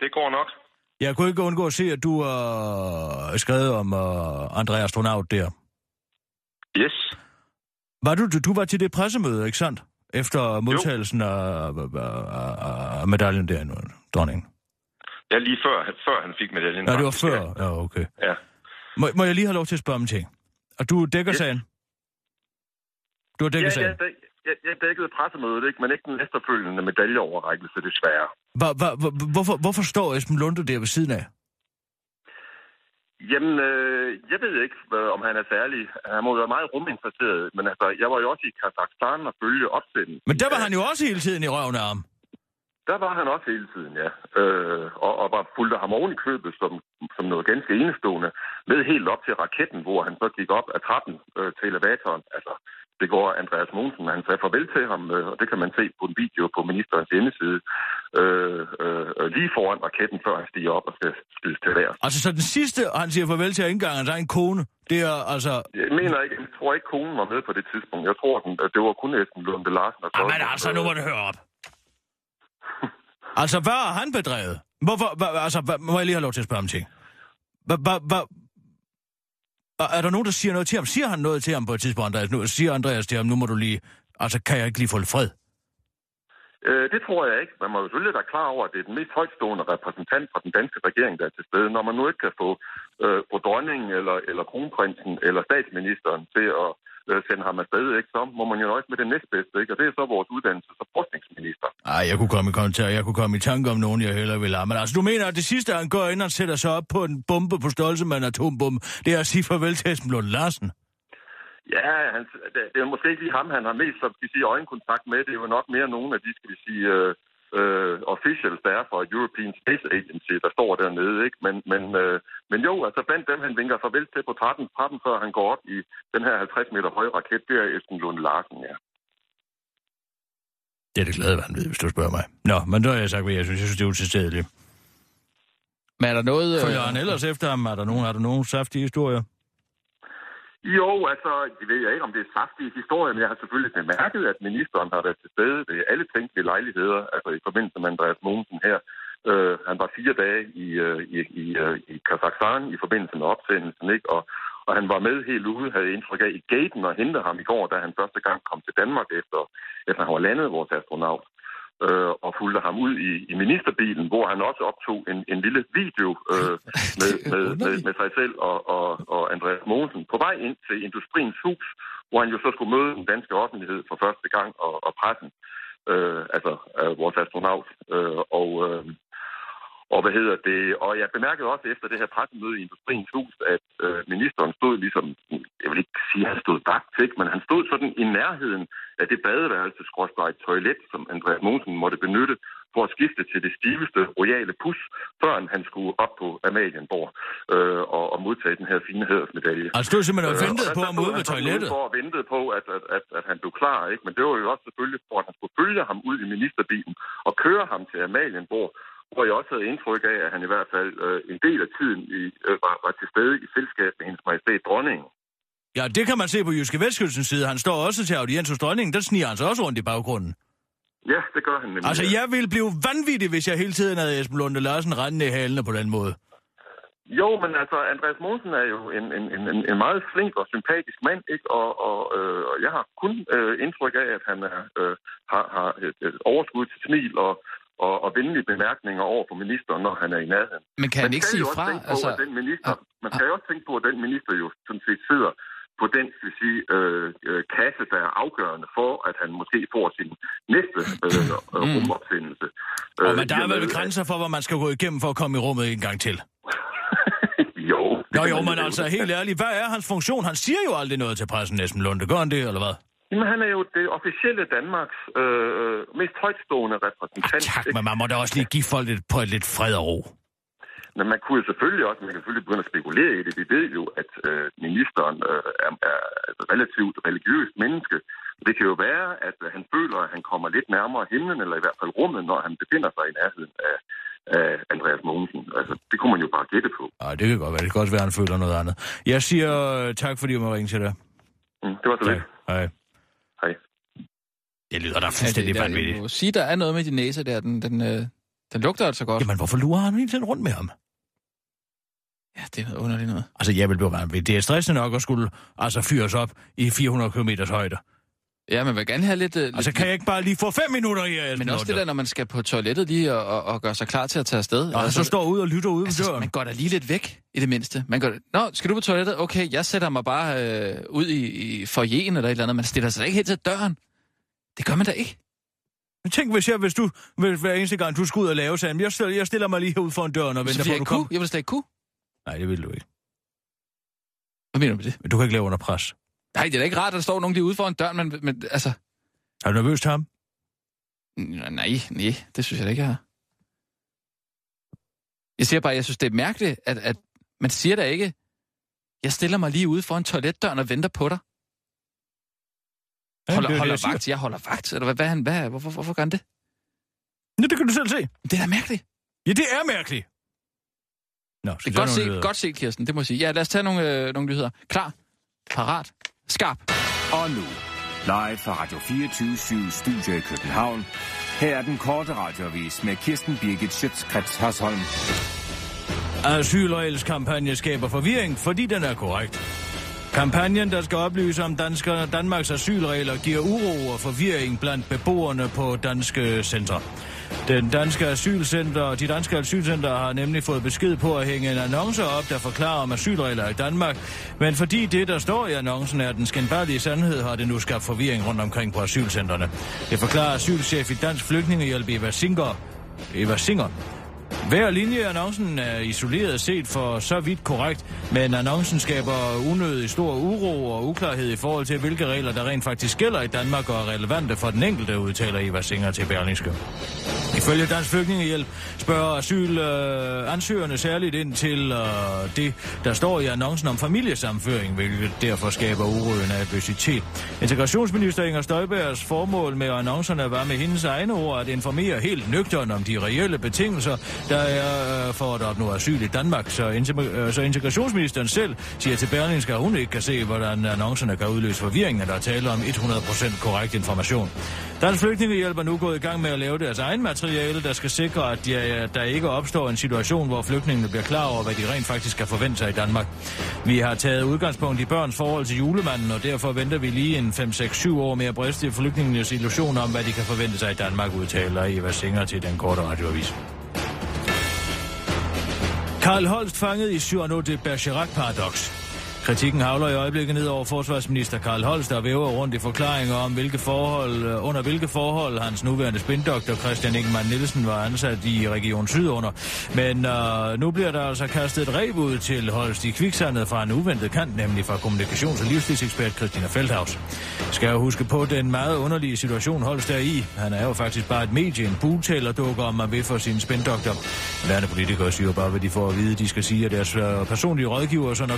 det går nok. Jeg kunne ikke undgå at se, at du har uh, skrevet om uh, André Astronaut der. Yes. Var du, du, du var til det pressemøde, ikke sandt? Efter modtagelsen af, af, af, af medaljen der, nu, dronningen. Ja, lige før, før han fik medaljen. Ja, det var før. Ja, okay. Ja. Må, må jeg lige have lov til at spørge om en ting? Og du dækker Yes. sagen? Du har Ja, dækket ja, sagen? jeg, jeg, jeg dækkede pressemødet, ikke? men ikke den efterfølgende medaljeoverrækkelse, desværre. Hva, hva, hva, hvorfor, hvorfor står Esben Lunde der ved siden af? Jamen, øh, jeg ved ikke, hvad, om han er særlig. Han må være meget ruminteresseret, men altså, jeg var jo også i Kazakhstan og følge opsendelsen. Men der var han jo også hele tiden i røven af ham. Der var han også hele tiden, ja. Øh, og, og var fulgte ham oven i købet som, som noget ganske enestående. Med helt op til raketten, hvor han så gik op ad trappen øh, til elevatoren. Altså, det går Andreas Mogensen, han sagde farvel til ham, øh, og det kan man se på en video på ministerens hjemmeside. øh, øh, lige foran raketten, før han stiger op og skal skydes til vejrs. Altså, så den sidste, han siger farvel til indgangen, hans egen kone, det er altså... Jeg mener ikke, jeg tror ikke, konen var med på det tidspunkt. Jeg tror, den, det var kun Esben Lunde Larsen. Og så, Jamen altså, nu må du høre op altså, hvad har han bedrevet? Hvorfor, hva, altså, hva, må jeg lige have lov til at spørge om ting? Hva, hva, hva, er der nogen, der siger noget til ham? Siger han noget til ham på et tidspunkt, Andreas? Nu siger Andreas til ham, nu må du lige... Altså, kan jeg ikke lige få lidt fred? Øh, det tror jeg ikke. Man må jo selvfølgelig være klar over, at det er den mest højtstående repræsentant fra den danske regering, der er til stede. Når man nu ikke kan få øh, på dronningen, eller, eller kronprinsen, eller statsministeren til at sende ham afsted, ikke, så må man jo nøjes med det næstbedste, ikke? og det er så vores uddannelses- og forskningsminister. Ej, jeg kunne komme i kontakt, jeg kunne komme i tanke om nogen, jeg hellere ville have. Men altså, du mener, at det sidste, han går ind og sætter sig op på en bombe på størrelse med en atombombe, det er at sige farvel til Esben Lund Larsen? Ja, han, det, er måske ikke lige ham, han har mest, som skal sige, øjenkontakt med. Det er jo nok mere nogle af de, skal vi sige, øh, øh, officials, der er fra European Space Agency, der står dernede. Ikke? Men, men, øh, men jo, altså blandt dem, han vinker farvel til på 13, 13 før han går op i den her 50 meter høje raket, det er Esben Lund Larsen, ja. Det er det glade vanvid, hvis du spørger mig. Nå, men da har jeg sagt, hvad jeg synes. Jeg synes, det er utilstedeligt. Men er der noget... Følger han ellers efter ham? Er der nogen, er der nogen saftige historier? Jo, altså, det ved jeg ikke, om det er saftige historier, men jeg har selvfølgelig bemærket, at ministeren har været til stede ved alle tænkelige lejligheder, altså i forbindelse med Andreas Mogensen her. Øh, han var fire dage i, øh, i, i, øh, i Kazakhstan i forbindelse med opsendelsen, ikke? Og, og han var med helt ude, havde indtryk af i gaten og hentede ham i går, da han første gang kom til Danmark efter, efter han var landet vores astronaut øh, og fulgte ham ud i, i ministerbilen, hvor han også optog en, en lille video øh, med, med, med, med sig selv og, og, og Andreas Mogensen på vej ind til Industriens Hus, hvor han jo så skulle møde den danske offentlighed for første gang og, og pressen, øh, altså øh, vores astronaut. Øh, og, øh, og hvad hedder det? Og jeg bemærkede også efter det her pressemøde i Industriens Hus, at øh, ministeren stod ligesom, jeg vil ikke sige, at han stod bagt ikke, men han stod sådan i nærheden af det badeværelse, toilet, som Andreas Mogensen måtte benytte for at skifte til det stiveste royale pus, før han skulle op på Amalienborg øh, og, og modtage den her fine hædersmedalje. Han stod simpelthen og ventede øh, på at ude ved toilettet? For at vente på, at, at, at, at han blev klar, ikke? Men det var jo også selvfølgelig for, at han skulle følge ham ud i ministerbilen og køre ham til Amalienborg, hvor jeg også havde indtryk af, at han i hvert fald øh, en del af tiden i, øh, var, var til stede i selskab med hendes majestæt dronningen. Ja, det kan man se på Jyske Vestkystens side. Han står også til audiens hos dronningen. Der sniger han sig også rundt i baggrunden. Ja, det gør han nemlig. Altså, jeg ville blive vanvittig, hvis jeg hele tiden havde Esben Lunde Larsen rendende i halene på den måde. Jo, men altså, Andreas Mogensen er jo en, en, en, en meget flink og sympatisk mand, ikke? Og, og, øh, og jeg har kun øh, indtryk af, at han er, øh, har, har et, et overskud til smil og, og, og venlige bemærkninger over for ministeren, når han er i nærheden. Men kan han ikke sige fra? Altså... den minister, man kan jo også tænke på, at den minister jo sådan set sidder på den skal sige, øh, øh, kasse, der er afgørende for, at han måske får sin næste øh, øh, rumopsendelse. Øh, og men der er vel grænser for, hvad man skal gå igennem for at komme i rummet en gang til? jo. Nå jo, men altså helt ærligt, hvad er hans funktion? Han siger jo aldrig noget til pressen, Esben Lunde. Gør han det, eller hvad? Jamen, han er jo det officielle Danmarks øh, mest højtstående repræsentant. Ah, tak, men man må da også lige give folk lidt, på et lidt fred og ro. Men man kunne jo selvfølgelig også, man kan selvfølgelig begynde at spekulere i det. Vi ved jo, at øh, ministeren øh, er, er et relativt religiøst menneske. Det kan jo være, at øh, han føler, at han kommer lidt nærmere himlen, eller i hvert fald rummet, når han befinder sig i nærheden af, af Andreas Mogensen. Altså, det kunne man jo bare gætte på. Nej, det kan godt være. Det kan også være, at han føler noget andet. Jeg siger øh, tak, fordi du må ringe til dig. Mm, det var så lidt. Hej. Hej. Det lyder da fuldstændig ja, vanvittigt. Jeg må sige, der er noget med din næse der. Den, den, øh, den lugter altså godt. Jamen, hvorfor lurer han hele tiden rundt med ham? Ja, det er noget underligt noget. Altså, jeg vil blive vanvittig. Det er stressende nok at skulle altså, fyres op i 400 km højde. Ja, men vil gerne have lidt... Uh, altså, lidt, kan jeg ikke bare lige få fem minutter i Men også det der, når man skal på toilettet lige og, og, og gøre sig klar til at tage afsted. Og altså, så står ud og lytter ude altså, døren. Man går da lige lidt væk, i det mindste. Man går, Nå, skal du på toilettet? Okay, jeg sætter mig bare øh, ud i, i foyeren eller et eller andet. Man stiller sig ikke helt til døren. Det gør man da ikke. Men tænk, hvis jeg, hvis du, hvis hver eneste gang, du skal ud og lave sammen, jeg stiller, jeg stiller mig lige herude foran døren og venter på, at du kommer. Jeg vil slet ikke kunne. Nej, det vil du ikke. Hvad mener du med det? Men du kan ikke lave under pres. Nej, det er da ikke rart, at der står nogen lige ude foran døren, men, men altså... Er du nervøs ham? Nej, nej, det synes jeg da ikke, jeg har. Jeg siger bare, jeg synes, det er mærkeligt, at, at man siger da ikke, jeg stiller mig lige ude foran toiletdøren og venter på dig. Holder, ja, det, holder det, jeg vagt, jeg holder vagt. Eller hvad, hvad, hvad, hvorfor, hvorfor gør han det? Ja, det kan du selv se. Det er da mærkeligt. Ja, det er mærkeligt. Nå, det er godt set, godt set, Kirsten, det må jeg sige. Ja, lad os tage nogle, øh, nogle nyheder. Klar, parat, skarp. Og nu, live fra Radio 24 Studio i København. Her er den korte radiovis med Kirsten Birgit Schøtzgrads Hasholm. Asylregelskampagne skaber forvirring, fordi den er korrekt. Kampagnen, der skal oplyse om dansker, Danmarks asylregler, giver uro og forvirring blandt beboerne på danske centre. Den danske asylcenter, de danske asylcenter har nemlig fået besked på at hænge en annonce op, der forklarer om asylregler i Danmark. Men fordi det, der står i annoncen, er den skændbarlige sandhed, har det nu skabt forvirring rundt omkring på asylcentrene. Det forklarer asylchef i Dansk Flygtningehjælp Eva Singer. Eva Singer. Hver linje i annoncen er isoleret set for så vidt korrekt, men annoncen skaber unødig stor uro og uklarhed i forhold til, hvilke regler der rent faktisk gælder i Danmark og er relevante for den enkelte, udtaler Eva Singer til Berlingske. Ifølge Dansk Flygtningehjælp spørger asylansøgerne øh, særligt ind til øh, det, der står i annoncen om familiesamføring, hvilket derfor skaber uro og nervøsitet. Integrationsminister Inger Støjbergs formål med annoncerne var med hendes egne ord at informere helt nøgteren om de reelle betingelser, der er øh, for at opnå asyl i Danmark. Så, øh, så integrationsministeren selv siger til Berlingske, at hun ikke kan se, hvordan annoncerne kan udløse forvirring, at der taler om 100% korrekt information. Dansk Flygtningehjælp er nu gået i gang med at lave deres egen materiale, der skal sikre, at de, der ikke opstår en situation, hvor flygtningene bliver klar over, hvad de rent faktisk kan forvente sig i Danmark. Vi har taget udgangspunkt i børns forhold til julemanden, og derfor venter vi lige en 5-6-7 år med at briste flygtningenes illusion om, hvad de kan forvente sig i Danmark, udtaler Eva Singer til den korte radioavis. Karl Holst fanget i Cyrano de Bergerac-paradox. Kritikken havler i øjeblikket ned over forsvarsminister Karl Holst, der væver rundt i forklaringer om, hvilke forhold, øh, under hvilke forhold hans nuværende spindoktor Christian Ingemann Nielsen var ansat i Region Syd under. Men øh, nu bliver der altså kastet et reb ud til Holst i kviksandet fra en uventet kant, nemlig fra kommunikations- og livsstilsekspert Christina Feldhaus. Skal jeg huske på den meget underlige situation Holst er i. Han er jo faktisk bare et medie, en bugtaler dukker om man vil for sin spindoktor. Lærende politikere siger bare, hvad de får at vide, de skal sige at deres øh, personlige rådgiver, så når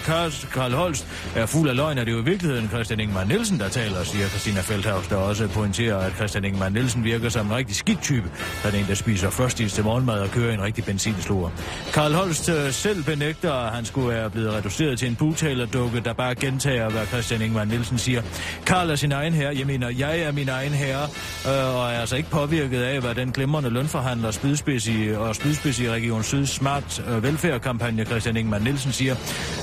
Karl Holst er fuld af løgn, er det jo i virkeligheden Christian Ingemann Nielsen, der taler, siger Christina Feldhaus, der også pointerer, at Christian Ingemann Nielsen virker som en rigtig skidt type. Han er en, der spiser først til morgenmad og kører en rigtig benzinslure. Karl Holst øh, selv benægter, at han skulle være blevet reduceret til en butalerdukke, der bare gentager, hvad Christian Ingemann Nielsen siger. Karl er sin egen herre, jeg mener, jeg er min egen herre, øh, og er altså ikke påvirket af, hvad den glimrende lønforhandler spydspids i, og spydspids i Region Syd Smart øh, velfærdkampagne Christian Ingemann Nielsen siger.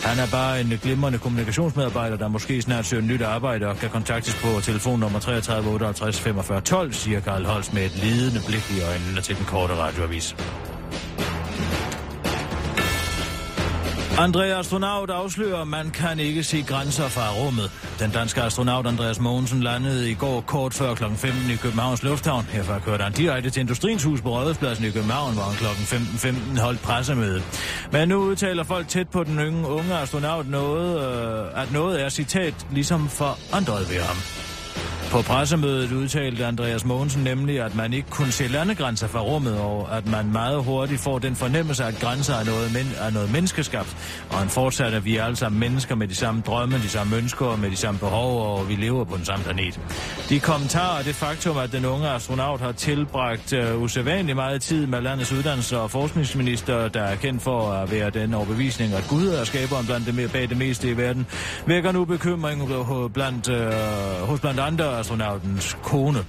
Han er bare en glimrende glimrende kommunikationsmedarbejder, der måske snart søger nyt arbejde og kan kontaktes på telefonnummer 33 58 45 12, siger Karl Holst med et lidende blik i øjnene til den korte radioavis. Andrea Astronaut afslører, at man kan ikke se grænser fra rummet. Den danske astronaut Andreas Mogensen landede i går kort før kl. 15 i Københavns Lufthavn. Herfra kørte han direkte til Industriens Hus på Rådhuspladsen i København, hvor han kl. 15.15 holdt pressemøde. Men nu udtaler folk tæt på den unge, unge astronaut noget, øh, at noget er citat ligesom forandret ved ham. På pressemødet udtalte Andreas Mogensen nemlig, at man ikke kunne se landegrænser fra rummet, og at man meget hurtigt får den fornemmelse, at grænser er noget, men, er noget menneskeskabt. Og han fortsatte, at vi er alle sammen mennesker med de samme drømme, de samme ønsker og med de samme behov, og vi lever på den samme planet. De kommentarer og det faktum, at den unge astronaut har tilbragt øh, uh, usædvanligt meget tid med landets uddannelse og forskningsminister, der er kendt for at være den overbevisning, at Gud er skaberen blandt det, bag det meste i verden, vækker nu bekymring blandt, uh, hos blandt andre astronautens kone.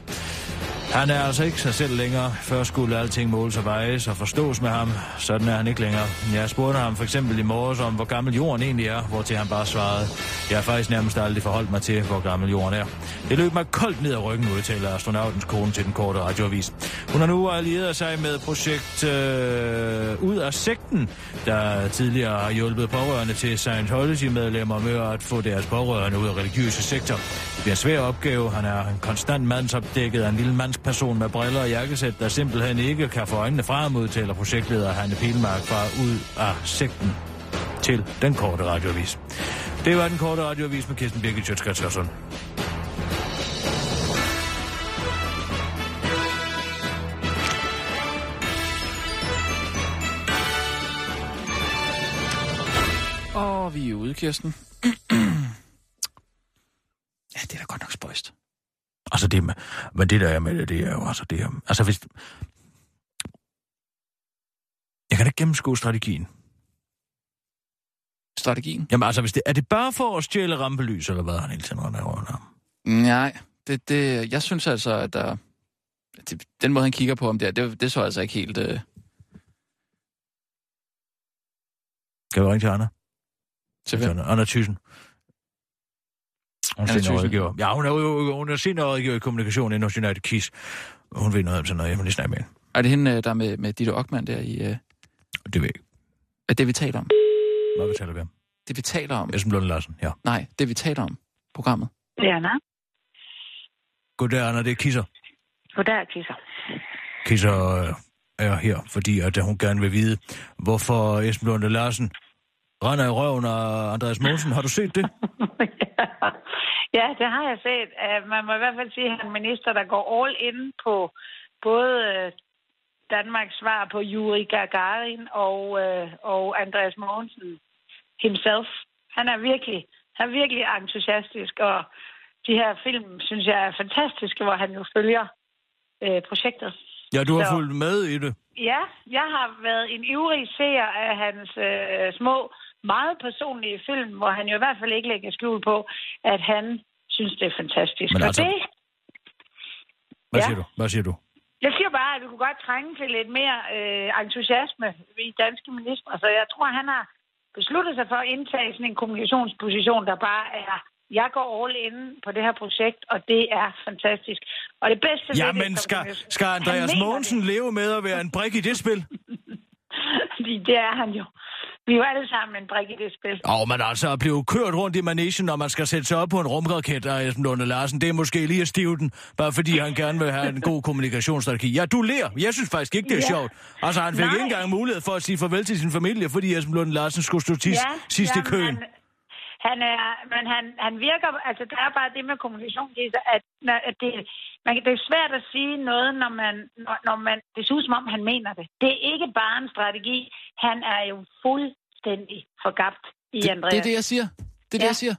Han er altså ikke sig selv længere. Før skulle alting måles og vejes og forstås med ham. Sådan er han ikke længere. Jeg spurgte ham for eksempel i morges om, hvor gammel jorden egentlig er, hvor til han bare svarede. Jeg har faktisk nærmest aldrig forholdt mig til, hvor gammel jorden er. Det løb mig koldt ned ad ryggen, udtaler astronautens kone til den korte radioavis. Hun har nu allieret sig med projekt øh, Ud af Sekten, der tidligere har hjulpet pårørende til Scientology-medlemmer med at få deres pårørende ud af religiøse sektor. Det bliver en svær opgave. Han er en konstant mandsopdækket af en lille mands person med briller og jakkesæt, der simpelthen ikke kan få øjnene fra ham, udtaler projektleder Hanne Pilmark fra ud af sekten til den korte radiovis. Det var den korte radiovis med Kirsten Birgit Sjøtskrets Og vi er ude, Kirsten. ja, det er da godt nok spøjst. Altså det men det der er med det, det er jo altså det er, altså hvis, kan ikke gennemskue strategien. Strategien? Jamen altså, hvis det, er det bare for at stjæle rampelys, eller hvad han hele tiden render rundt om? Nej, det, det, jeg synes altså, at der, det, den måde, han kigger på ham der, det, det så altså ikke helt... Øh... Kan vi ringe til Anna? Til hvem? Anna Thyssen. Hun er seniorrådgiver. Ja, hun er hun er seniorrådgiver i kommunikation inden hos United Keys. Hun ved noget om sådan noget, jeg må lige snakke med hende. Er det hende, øh, der er med, med Ditte Ockmann der i... Øh... Det ved jeg ikke. Er det, vi taler om? Hvad vi taler vi om? Det, vi taler om? Esben Lund Larsen, ja. Nej, det, vi taler om. Programmet. Det er Anna. Goddag, Anna, det er Kisser. Goddag, Kisser. Kisser øh, er her, fordi at hun gerne vil vide, hvorfor Esben Lund Larsen render i røven af Andreas Mogensen. Har du set det? ja, det har jeg set. Uh, man må i hvert fald sige, at han er en minister, der går all in på både uh, Danmarks svar på Yuri Gagarin og, uh, og Andreas Mogensen himself. Han er virkelig, han er virkelig entusiastisk, og de her film, synes jeg, er fantastiske, hvor han jo følger uh, projektet. Ja, du har Så- fulgt med i det. Ja, jeg har været en ivrig seer af hans øh, små, meget personlige film, hvor han jo i hvert fald ikke lægger skjul på, at han synes, det er fantastisk. Men Og altså- det, Hvad Ja. siger du? Hvad siger du? jeg siger bare, at vi kunne godt trænge til lidt mere øh, entusiasme i danske ministre. Så jeg tror, han har besluttet sig for at indtage sådan en kommunikationsposition, der bare er, jeg går all in på det her projekt, og det er fantastisk. Og det bedste Ja, men skal, skal Andreas Mogensen leve med at være en brik i det spil? Fordi det er han jo. Vi er jo alle sammen en brik i det spil. Åh, men altså at blive kørt rundt i managen, når man skal sætte sig op på en rumraket af Esben Lunde Larsen, det er måske lige at stive den, bare fordi han gerne vil have en god kommunikationsstrategi. Ja, du ler. Jeg synes faktisk ikke, det er Ja. sjovt. Altså, han fik Nej. ikke engang mulighed for at sige farvel til sin familie, fordi Esben Lunde Larsen skulle stå tis, sidst i jamen, køen. Han, han er, men han, han virker, altså der er bare det med kommunikation, det er, at, at det, man, det er svært at sige noget, når man, når, når man, det ud som om, han mener det. Det er ikke bare en strategi. Han er jo fuldstændig forgabt i Det, Andreas. det er det, jeg siger. Det er det, Ja. jeg siger.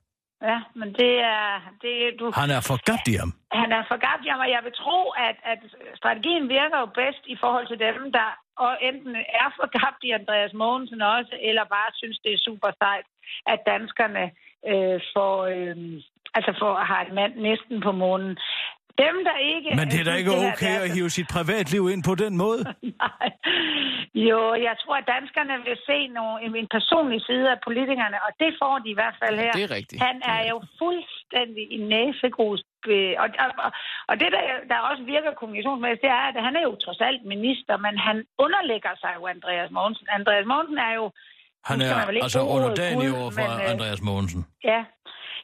Ja, men det er, det, du, Han er forgabt i ham. han er forgabt, ja, og jeg vil tro, at, at strategien virker jo bedst i forhold til dem, der og enten er forgabt i Andreas Mogensen også, eller bare synes, det er super sejt, at danskerne øh, får, øh, altså får, har et mand næsten på månen. Dem, der ikke... Men det er da ikke okay er at hive sit privatliv ind på den måde. Nej. Jo, jeg tror, at danskerne vil se nogle, en, personlig side af politikerne, og det får de i hvert fald her. Det er rigtigt. Han er jo fuldstændig i næsegrus. øh, Og, og, og, og det, der, der også virker kommunikationsmæssigt, det er, at han er jo trods alt minister, men han underlægger sig jo Andreas Mogensen. Andreas Mogensen er jo... Han er altså underdanig over for men, øh, Andreas Mogensen. Ja.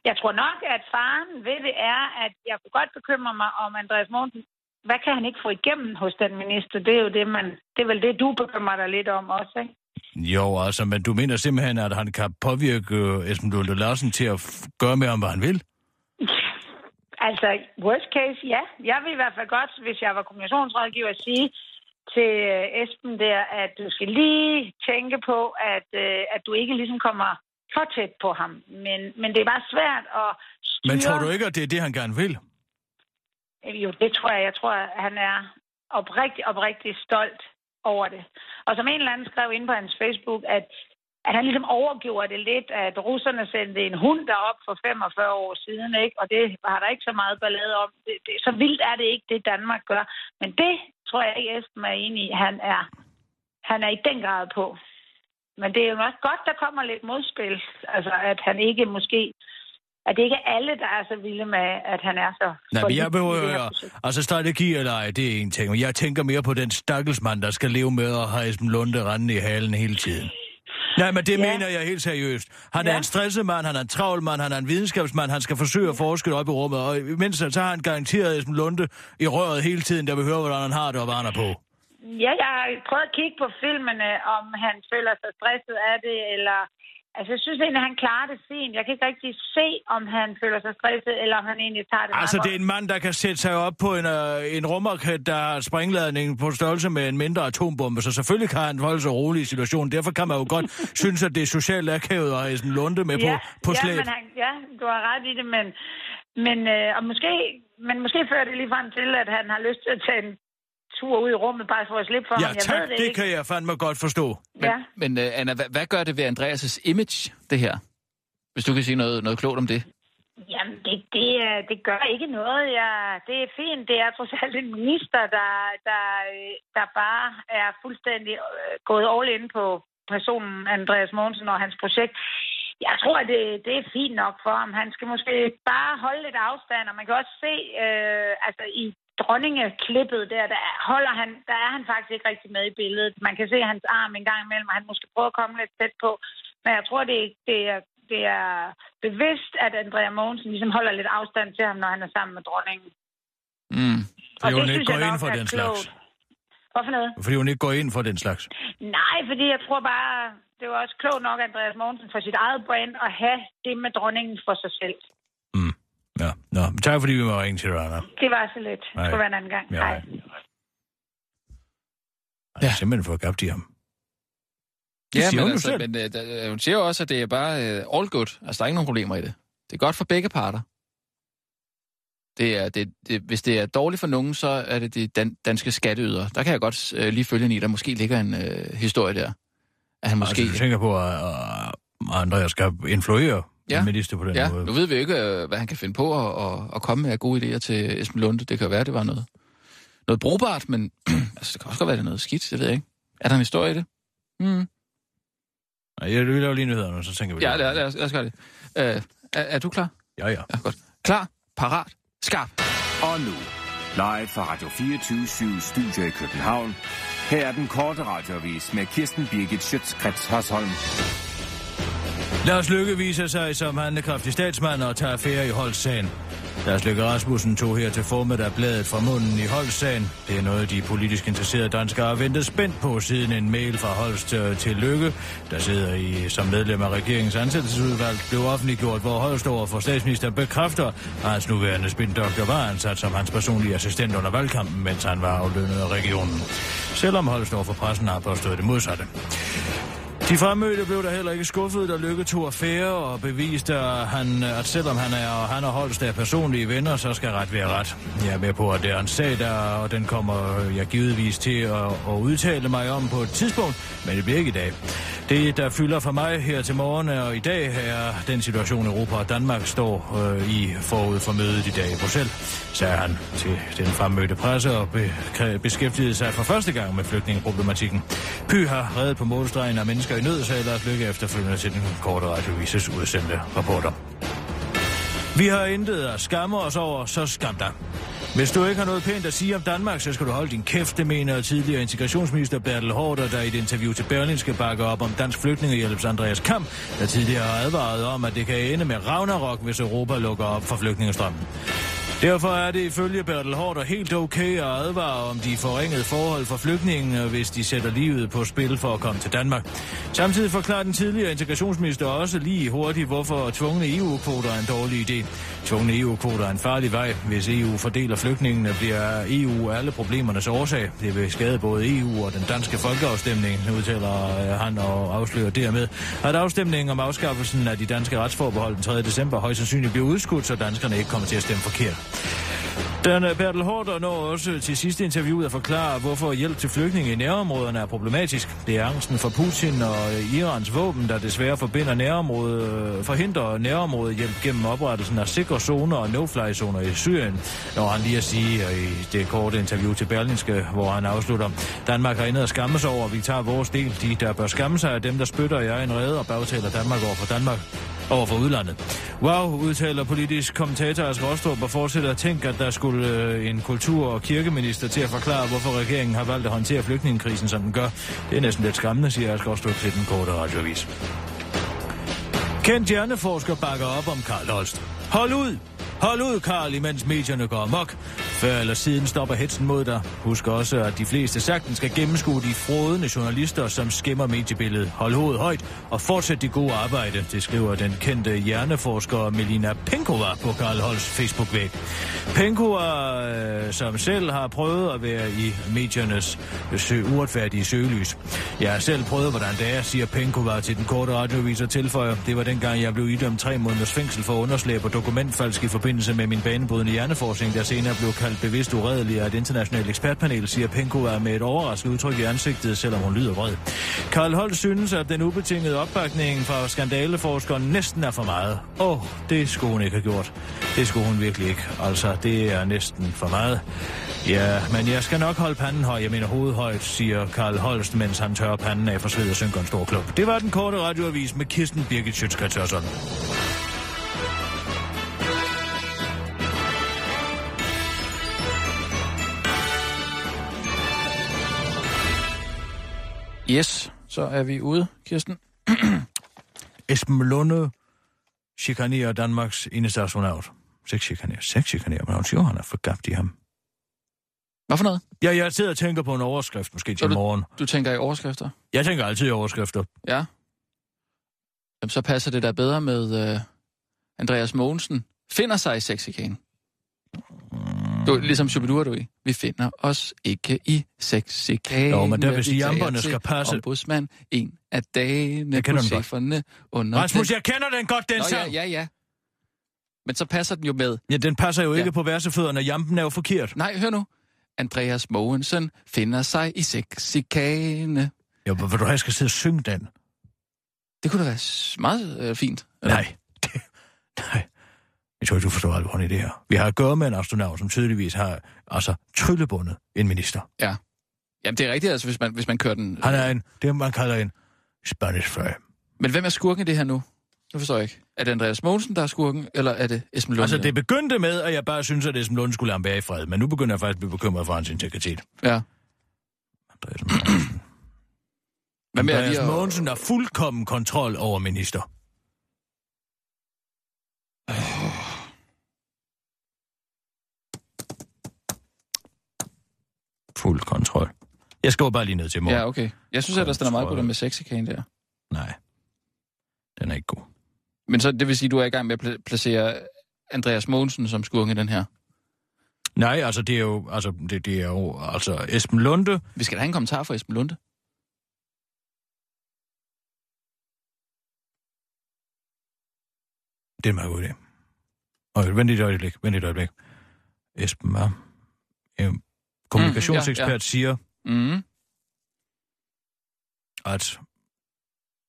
Jeg tror nok, at faren ved det er, at jeg kunne godt bekymre mig om Andreas Mogensen. Hvad kan han ikke få igennem hos den minister? Det er jo det, man... Det er vel det, du bekymrer dig lidt om også, ikke? Jo, altså, men du mener simpelthen, at han kan påvirke øh, Esben Lunde Larsen til at gøre med ham, hvad han vil? Altså, worst case, ja. Jeg vil i hvert fald godt, hvis jeg var kommunikationsrådgiver, sige til øh, Esben der, at du skal lige tænke på, at, øh, at du ikke ligesom kommer for tæt på ham. Men, men det er bare svært at styre... Men tror du ikke, at det er det, han gerne vil? Jo, det tror jeg. Jeg tror, at han er oprigtig, oprigtig stolt over det. Og som en eller anden skrev ind på hans Facebook, at, at han ligesom overgjorde det lidt, at russerne sendte en hund derop for 45 år siden, ikke? og det har der ikke så meget ballade om. Det, det, så vildt er det ikke, det Danmark gør. Men det tror jeg ikke, Esben er enig i. Han er, han er i den grad på. Men det er jo også godt, der kommer lidt modspil. Altså, at han ikke måske... At det ikke er alle, der er så vilde med, at han er så... Nej, men jeg behøver projekt. Altså, strategi eller ej, det er en ting. Men jeg tænker mere på den stakkelsmand, der skal leve med at have Esben Lunde rendende i halen hele tiden. Nej, men det Ja. mener jeg helt seriøst. Han er Ja. en stresset mand, han er en travl mand, han er en videnskabsmand, han skal forsøge at forske op i rummet, og imens så har han garanteret Esben Lunde i røret hele tiden, der vil høre, hvordan han har det og hvad han er på. Ja, jeg har prøvet at kigge på filmene, om han føler sig stresset af det, eller... Altså, jeg synes egentlig, han klarer det fint. Jeg kan ikke rigtig se, om han føler sig stresset, eller om han egentlig tager det Altså, det er en mand, der kan sætte sig op på en, øh, en rumraket, der har springladning på størrelse med en mindre atombombe, så selvfølgelig kan han holde sig rolig i situationen. Derfor kan man jo godt synes, at det er socialt akavet at have sådan Lunde med på, på ja, slæb. men han, ja, du har ret i det, men, men, øh, og måske, men måske fører det lige frem til, at han har lyst til at tage en tur ud i rummet, bare for at slippe for Ja, ham. Jeg tak, ved det, det ikke. kan jeg fandme godt forstå. Ja. Men uh, Anna, hvad, hvad gør det ved Andreas' image, det her? Hvis du kan sige noget, noget klogt om det. Jamen, det, det, er- det gør ikke noget. Ja, det er fint. Det er trods alt en minister, der, der, øh, der bare er fuldstændig øh, gået all in på personen Andreas Mogensen og hans projekt. Jeg tror, det, det er fint nok for ham. Han skal måske bare holde lidt afstand, og man kan også se, øh, altså i dronningeklippet der, der holder han, der er han faktisk ikke rigtig med i billedet. Man kan se hans arm en gang imellem, og han måske prøver at komme lidt tæt på. Men jeg tror, det, det, er, det er bevidst, at Andrea Mogensen ligesom holder lidt afstand til ham, når han er sammen med dronningen. Mm. Fordi hun det ikke går ind for den slags. Hvorfor noget? Fordi hun ikke går ind for den slags. Nej, fordi jeg tror bare, det var også klogt nok, Andreas Mogensen, for sit eget brand, at have det med dronningen for sig selv. Ja, nå, men tak fordi vi må ringe til dig, Anna. Det var så lidt. Nej. Det skulle være en anden gang. Ja, Hej. Jeg har simpelthen fået gabt i ham. Det Ja, men, hun altså, selv. men øh, der, hun siger jo også, at det er bare uh, all good. Altså, der er ikke nogen problemer i det. Det er godt for begge parter. Det er, det, det, hvis det er dårligt for nogen, så er det de dan, danske skatteydere. Der kan jeg godt uh, lige følge ind i, der måske ligger en uh, historie der. At han måske... Altså, du tænker på, at uh, Andreas skal influere ja. minister på den ja, måde. nu ved vi jo ikke, øh, hvad han kan finde på at, at, at komme med gode idéer til Esben Lunde. Det kan jo være, det var noget, noget brugbart, men altså, det kan også godt være, det er noget skidt, det ved jeg ikke. Er der en historie i det? Mm. Nej, jeg vil lave lige nyhederne, så tænker vi... Ja, lad, lad, os, lad os gøre det. Uh, er, er du klar? Ja, ja. Ja, godt. Klar, parat, skarp. Og nu, live fra Radio 24 Studio i København. Her er den korte radiovis med Kirsten Birgit Schøtzgrads Hasholm. Lars Lykke viser sig som handekraftig statsmand og tager affære i Holstsagen. Lars Løkke Rasmussen tog her til formiddag bladet fra munden i Holstsagen. Det er noget, de politisk interesserede danskere har ventet spændt på siden en mail fra Holst øh, til Lykke, der sidder i som medlem af regeringens ansættelsesudvalg, blev offentliggjort, hvor Holst over for statsminister bekræfter, at hans nuværende spindoktor var ansat som hans personlige assistent under valgkampen, mens han var aflønnet af regionen. Selvom Holst over for pressen har påstået det modsatte. De fremmødte blev der heller ikke skuffet, da Lykke tog affære og beviste, at, han, at selvom han er, og han er holdt af personlige venner, så skal ret være ret. Jeg er med på, at det er en sag, der, og den kommer jeg givetvis til at, at udtale mig om på et tidspunkt, men det bliver ikke i dag. Det, der fylder for mig her til morgen og i dag, er den situation, Europa og Danmark står øh, i forud for mødet i dag i Bruxelles, sagde han til den fremmødte presse og be, beskæftigede sig for første gang med flygtningeproblematikken. Py har reddet på målstregen af mennesker i nød, sagde Lars Lykke efterfølgende til den korte radiovises udsendte rapporter. Vi har intet at skamme os over, så skam dig. Hvis du ikke har noget pænt at sige om Danmark, så skal du holde din kæft, det mener tidligere integrationsminister Bertel Hårder, der i et interview til Berlin skal bakke op om dansk flygtningehjælps Andreas Kamp, der tidligere har advaret om, at det kan ende med Ragnarok, hvis Europa lukker op for flygtningestrømmen. Derfor er det ifølge Bertel Hårder helt okay at advare om de forringede forhold for flygtninge, hvis de sætter livet på spil for at komme til Danmark. Samtidig forklarer den tidligere integrationsminister også lige hurtigt, hvorfor tvungne EU-kvoter er en dårlig idé. Tvungne EU-kvoter er en farlig vej. Hvis EU fordeler flygtningene, bliver EU alle problemernes årsag. Det vil skade både EU og den danske folkeafstemning, udtaler øh, han og afslører dermed, at afstemningen om afskaffelsen af de danske retsforbehold den 3. december højst sandsynligt bliver udskudt, så danskerne ikke kommer til at stemme forkert. Den Bertel Hårder når også til sidste interview at forklare, hvorfor hjælp til flygtninge i nærområderne er problematisk. Det er angsten for Putin og øh, Irans våben, der desværre forbinder nærområde, øh, forhindrer nærområdet hjælp gennem oprettelsen af sikre zoner og no-fly-zoner i Syrien. Når han lige at sige øh, i det korte interview til Berlinske, hvor han afslutter, Danmark har indet at skamme sig over, vi tager vores del. De, der bør skamme sig, er dem, der spytter i egen redde og bagtaler Danmark over for Danmark over for udlandet. Wow, udtaler politisk kommentator Asger Rostrup og fortsætter at tænke, at der skulle øh, en kultur- og kirkeminister til at forklare, hvorfor regeringen har valgt at håndtere flygtningekrisen, som den gør. Det er næsten lidt skræmmende, siger Asger Rostrup til den korte radiovis. Kendt hjerneforsker bakker op om Karl Holst. Hold ud! Hold ud, Karl, imens medierne går amok. Før eller siden stopper hetsen mod dig. Husk også, at de fleste sagtens skal gennemskue de frodende journalister, som skimmer mediebilledet. Hold hovedet højt og fortsæt det gode arbejde, det skriver den kendte hjerneforsker Melina Penkova på Karl Holms Facebook-væg. Penkova, øh, som selv har prøvet at være i mediernes sø uretfærdige søgelys. Jeg har selv prøvet, hvordan det er, siger Penkova til den korte radioviser tilføjer. Det var dengang, jeg blev idømt tre måneders fængsel for underslæb og dokumentfalsk i forbindelse forbindelse med min banebrydende hjerneforskning, der senere blev kaldt bevidst uredelig af et internationalt ekspertpanel, siger Penko med et overrasket udtryk i ansigtet, selvom hun lyder vred. Karl Holt synes, at den ubetingede opbakning fra skandaleforskeren næsten er for meget. Åh, oh, det skulle hun ikke have gjort. Det skulle hun virkelig ikke. Altså, det er næsten for meget. Ja, men jeg skal nok holde panden høj, jeg mener hovedet højt, siger Karl Holst, mens han tørrer panden af for sved og synker en stor klub. Det var den korte radioavis med Kirsten Birgit Schøtzgrads Yes, så er vi ude, Kirsten. Esben Lunde chikanerer Danmarks eneste astronaut. Seks chikanerer, seks chikanerer, men hun siger, han er forgabt i ham. Hvad for noget? Ja, jeg sidder og tænker på en overskrift måske til du, morgen. Du tænker i overskrifter? Jeg tænker altid i overskrifter. Ja. Jamen, så passer det da bedre med uh, Andreas Mogensen. Finder sig i sexikanen. Du, ligesom Shubidua, du i. Vi finder os ikke i sexikanen. Jo, men der vil sige, jamperne skal passe. Ombudsmand en af dagene jeg på cheferne under Rasmus, jeg kender den godt, den Nå, sang. Ja, ja, ja. Men så passer den jo med. Ja, den passer jo ja. ikke på værsefødderne. Jampen er jo forkert. Nej, hør nu. Andreas Mogensen finder sig i sexikane. Jo, vil du have, jeg skal sidde og synge den? Det kunne da være meget øh, fint. Eller? Nej, det, nej. Jeg tror ikke, du forstår alvoren i det her. Vi har at gøre med en astronaut, som tydeligvis har altså tryllebundet en minister. Ja. Jamen, det er rigtigt, altså, hvis man, hvis man kører den... Han er en, det man kalder en Spanish fly. Men hvem er skurken i det her nu? Nu forstår jeg ikke. Er det Andreas Mogensen, der er skurken, eller er det Esben Lund? Altså, det begyndte med, at jeg bare synes, at Esben Lund skulle lade ham være i fred, men nu begynder jeg faktisk at blive bekymret for hans integritet. Ja. Andreas Mogensen. Hvad med Andreas. Mogensen har fuldkommen kontrol over minister. Fuld kontrol. Jeg skal bare lige ned til morgen. Ja, okay. Jeg synes, at der er meget godt med sexikanen der. Nej. Den er ikke god. Men så det vil sige, at du er i gang med at placere Andreas Mogensen som skurken i den her? Nej, altså det er jo, altså, det, det er jo altså Esben Lunde. Vi skal da have en kommentar fra Esben Lunde. Det er en meget god idé. Og vent et øjeblik, vent et øjeblik. Esben er øh, kommunikationsekspert, mm, ja, ja. siger, mm. at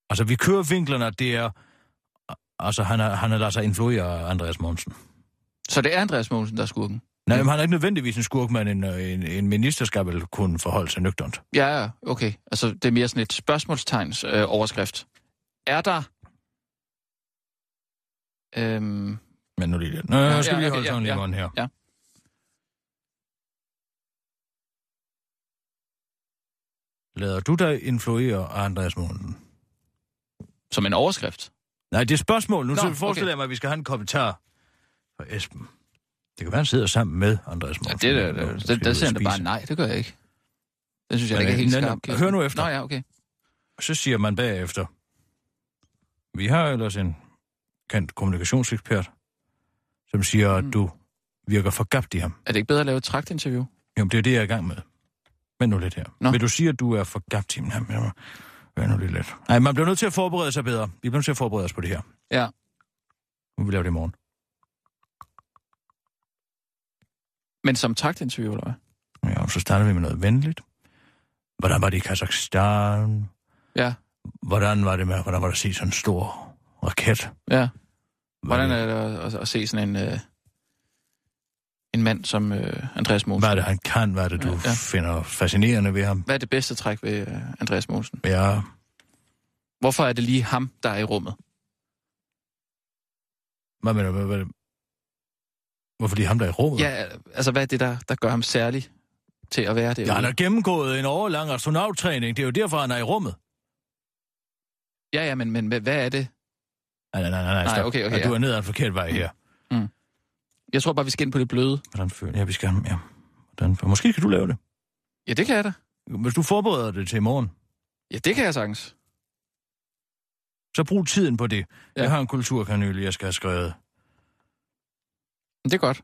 altså vi kører vinklerne, at det er, altså han har, han har ladet sig influere af Andreas Mogensen. Så det er Andreas Mogensen, der er skurken? Nej, men han er ikke nødvendigvis en skurk, men en, en, en minister skal vel kunne forholde sig nøgternt. Ja, ja, okay. Altså, det er mere sådan et spørgsmålstegns øh, overskrift. Er der... Øhm... Men nu lige lidt. Nå, ja, skal ja, lige holde sådan ja, ja, her. Ja. Lader du dig influere af Andreas Mogensen? Som en overskrift? Nej, det er spørgsmål. Nu Nå, så forestiller okay. jeg mig, at vi skal have en kommentar fra Esben. Det kan være, han sidder sammen med Andreas Mogensen. Ja, det, det, det, det, det siger han bare nej, det gør jeg ikke. Det synes jeg Men, ikke er helt skarpt. Hør nu efter. Nå ja, okay. Så siger man bagefter, vi har ellers en kendt kommunikationsekspert, som siger, at mm. du virker forgabt i ham. Er det ikke bedre at lave et tragtinterview? Jo, det er det, jeg er i gang med. Men nu lidt her. Nå. Vil du sige, at du er forgabt i ham? Vær nu lidt let. Nej, man bliver nødt til at forberede sig bedre. Vi bliver nødt til at forberede os på det her. Ja. Nu vil vi lave det i morgen. Men som taktinterview, eller hvad? Ja, så starter vi med noget venligt. Hvordan var det i Kazakhstan? Ja. Hvordan var det med, hvordan var det at se sådan en stor raket? Ja. Hvordan er det at, at se sådan en, uh, en mand som uh, Andreas Mogensen? Hvad er det, han kan? Hvad er det, du ja. finder fascinerende ved ham? Hvad er det bedste træk ved uh, Andreas Mogensen? Ja. Hvorfor er det lige ham, der er i rummet? Hvad mener du? Hvad, Hvorfor lige ham, der er i rummet? Ja, altså hvad er det, der, der gør ham særlig til at være det? Ja, han har gennemgået en overlang astronauttræning. Det er jo derfor, han er i rummet. Ja, ja, men, men hvad er det? Nej, nej, nej, nej, nej okay, okay, ja. Du er ned ad en forkert vej her. Jeg tror bare, vi skal ind på det bløde. Hvordan føler Ja, vi skal... Ja. Hvordan, måske kan du lave det. Ja, det kan jeg da. Hvis du forbereder det til i morgen. Ja, det kan jeg sagtens. Så brug tiden på det. Ja. Jeg har en kulturkanyle, jeg skal have skrevet. Det er godt.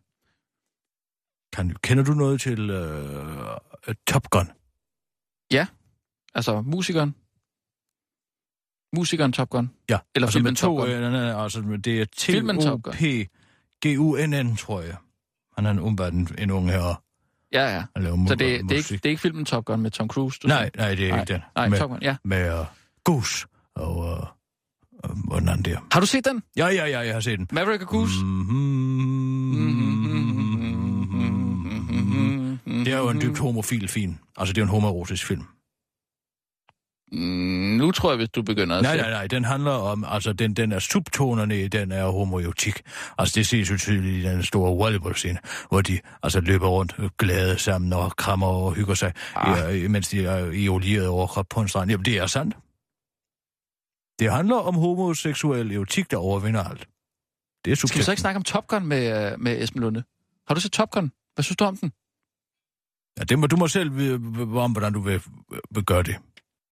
Kan, kender du noget til uh, Top Gun? Ja, altså musikeren. Musikeren Top Gun? Ja, Eller altså filmen to, Top Gun? Øh, nej, nej, altså det er T-O-P G-U-N-N, tror jeg. Han er en umiddelbart en, en ung herre. Ja, ja. Han laver Så det, det, er ikke, det er ikke filmen Top Gun med Tom Cruise? Du Nej, siger? nej, det er Nej, ikke den. nej, med, Top Gun, ja. Med uh, Goose og, uh, uh, og den anden der. Har du set den? Ja, ja, ja, jeg har set den. Maverick og Goose? Mm-hmm. Det er jo en dybt homofil film. Altså, det er en homoerotisk film. Mm, nu tror jeg, hvis du begynder at Nej, nej, nej, den handler om, altså, den, den er subtonerne i, den er homoerotik. Altså, det ses jo tydeligt i den store volleyballscene, hvor de altså løber rundt glade sammen og krammer og hygger sig, ah. ja, mens de er i olieret overkrop på en strand. Jamen, det er sandt. Det handler om homoseksuel erotik, der overvinder alt. Det er Skal vi så ikke snakke om Top Gun med, øh, med Esben Lunde? Har du set Top Gun? Hvad synes du om den? Ja, det må, du må selv vide, om, hvordan du vil, vil gøre det.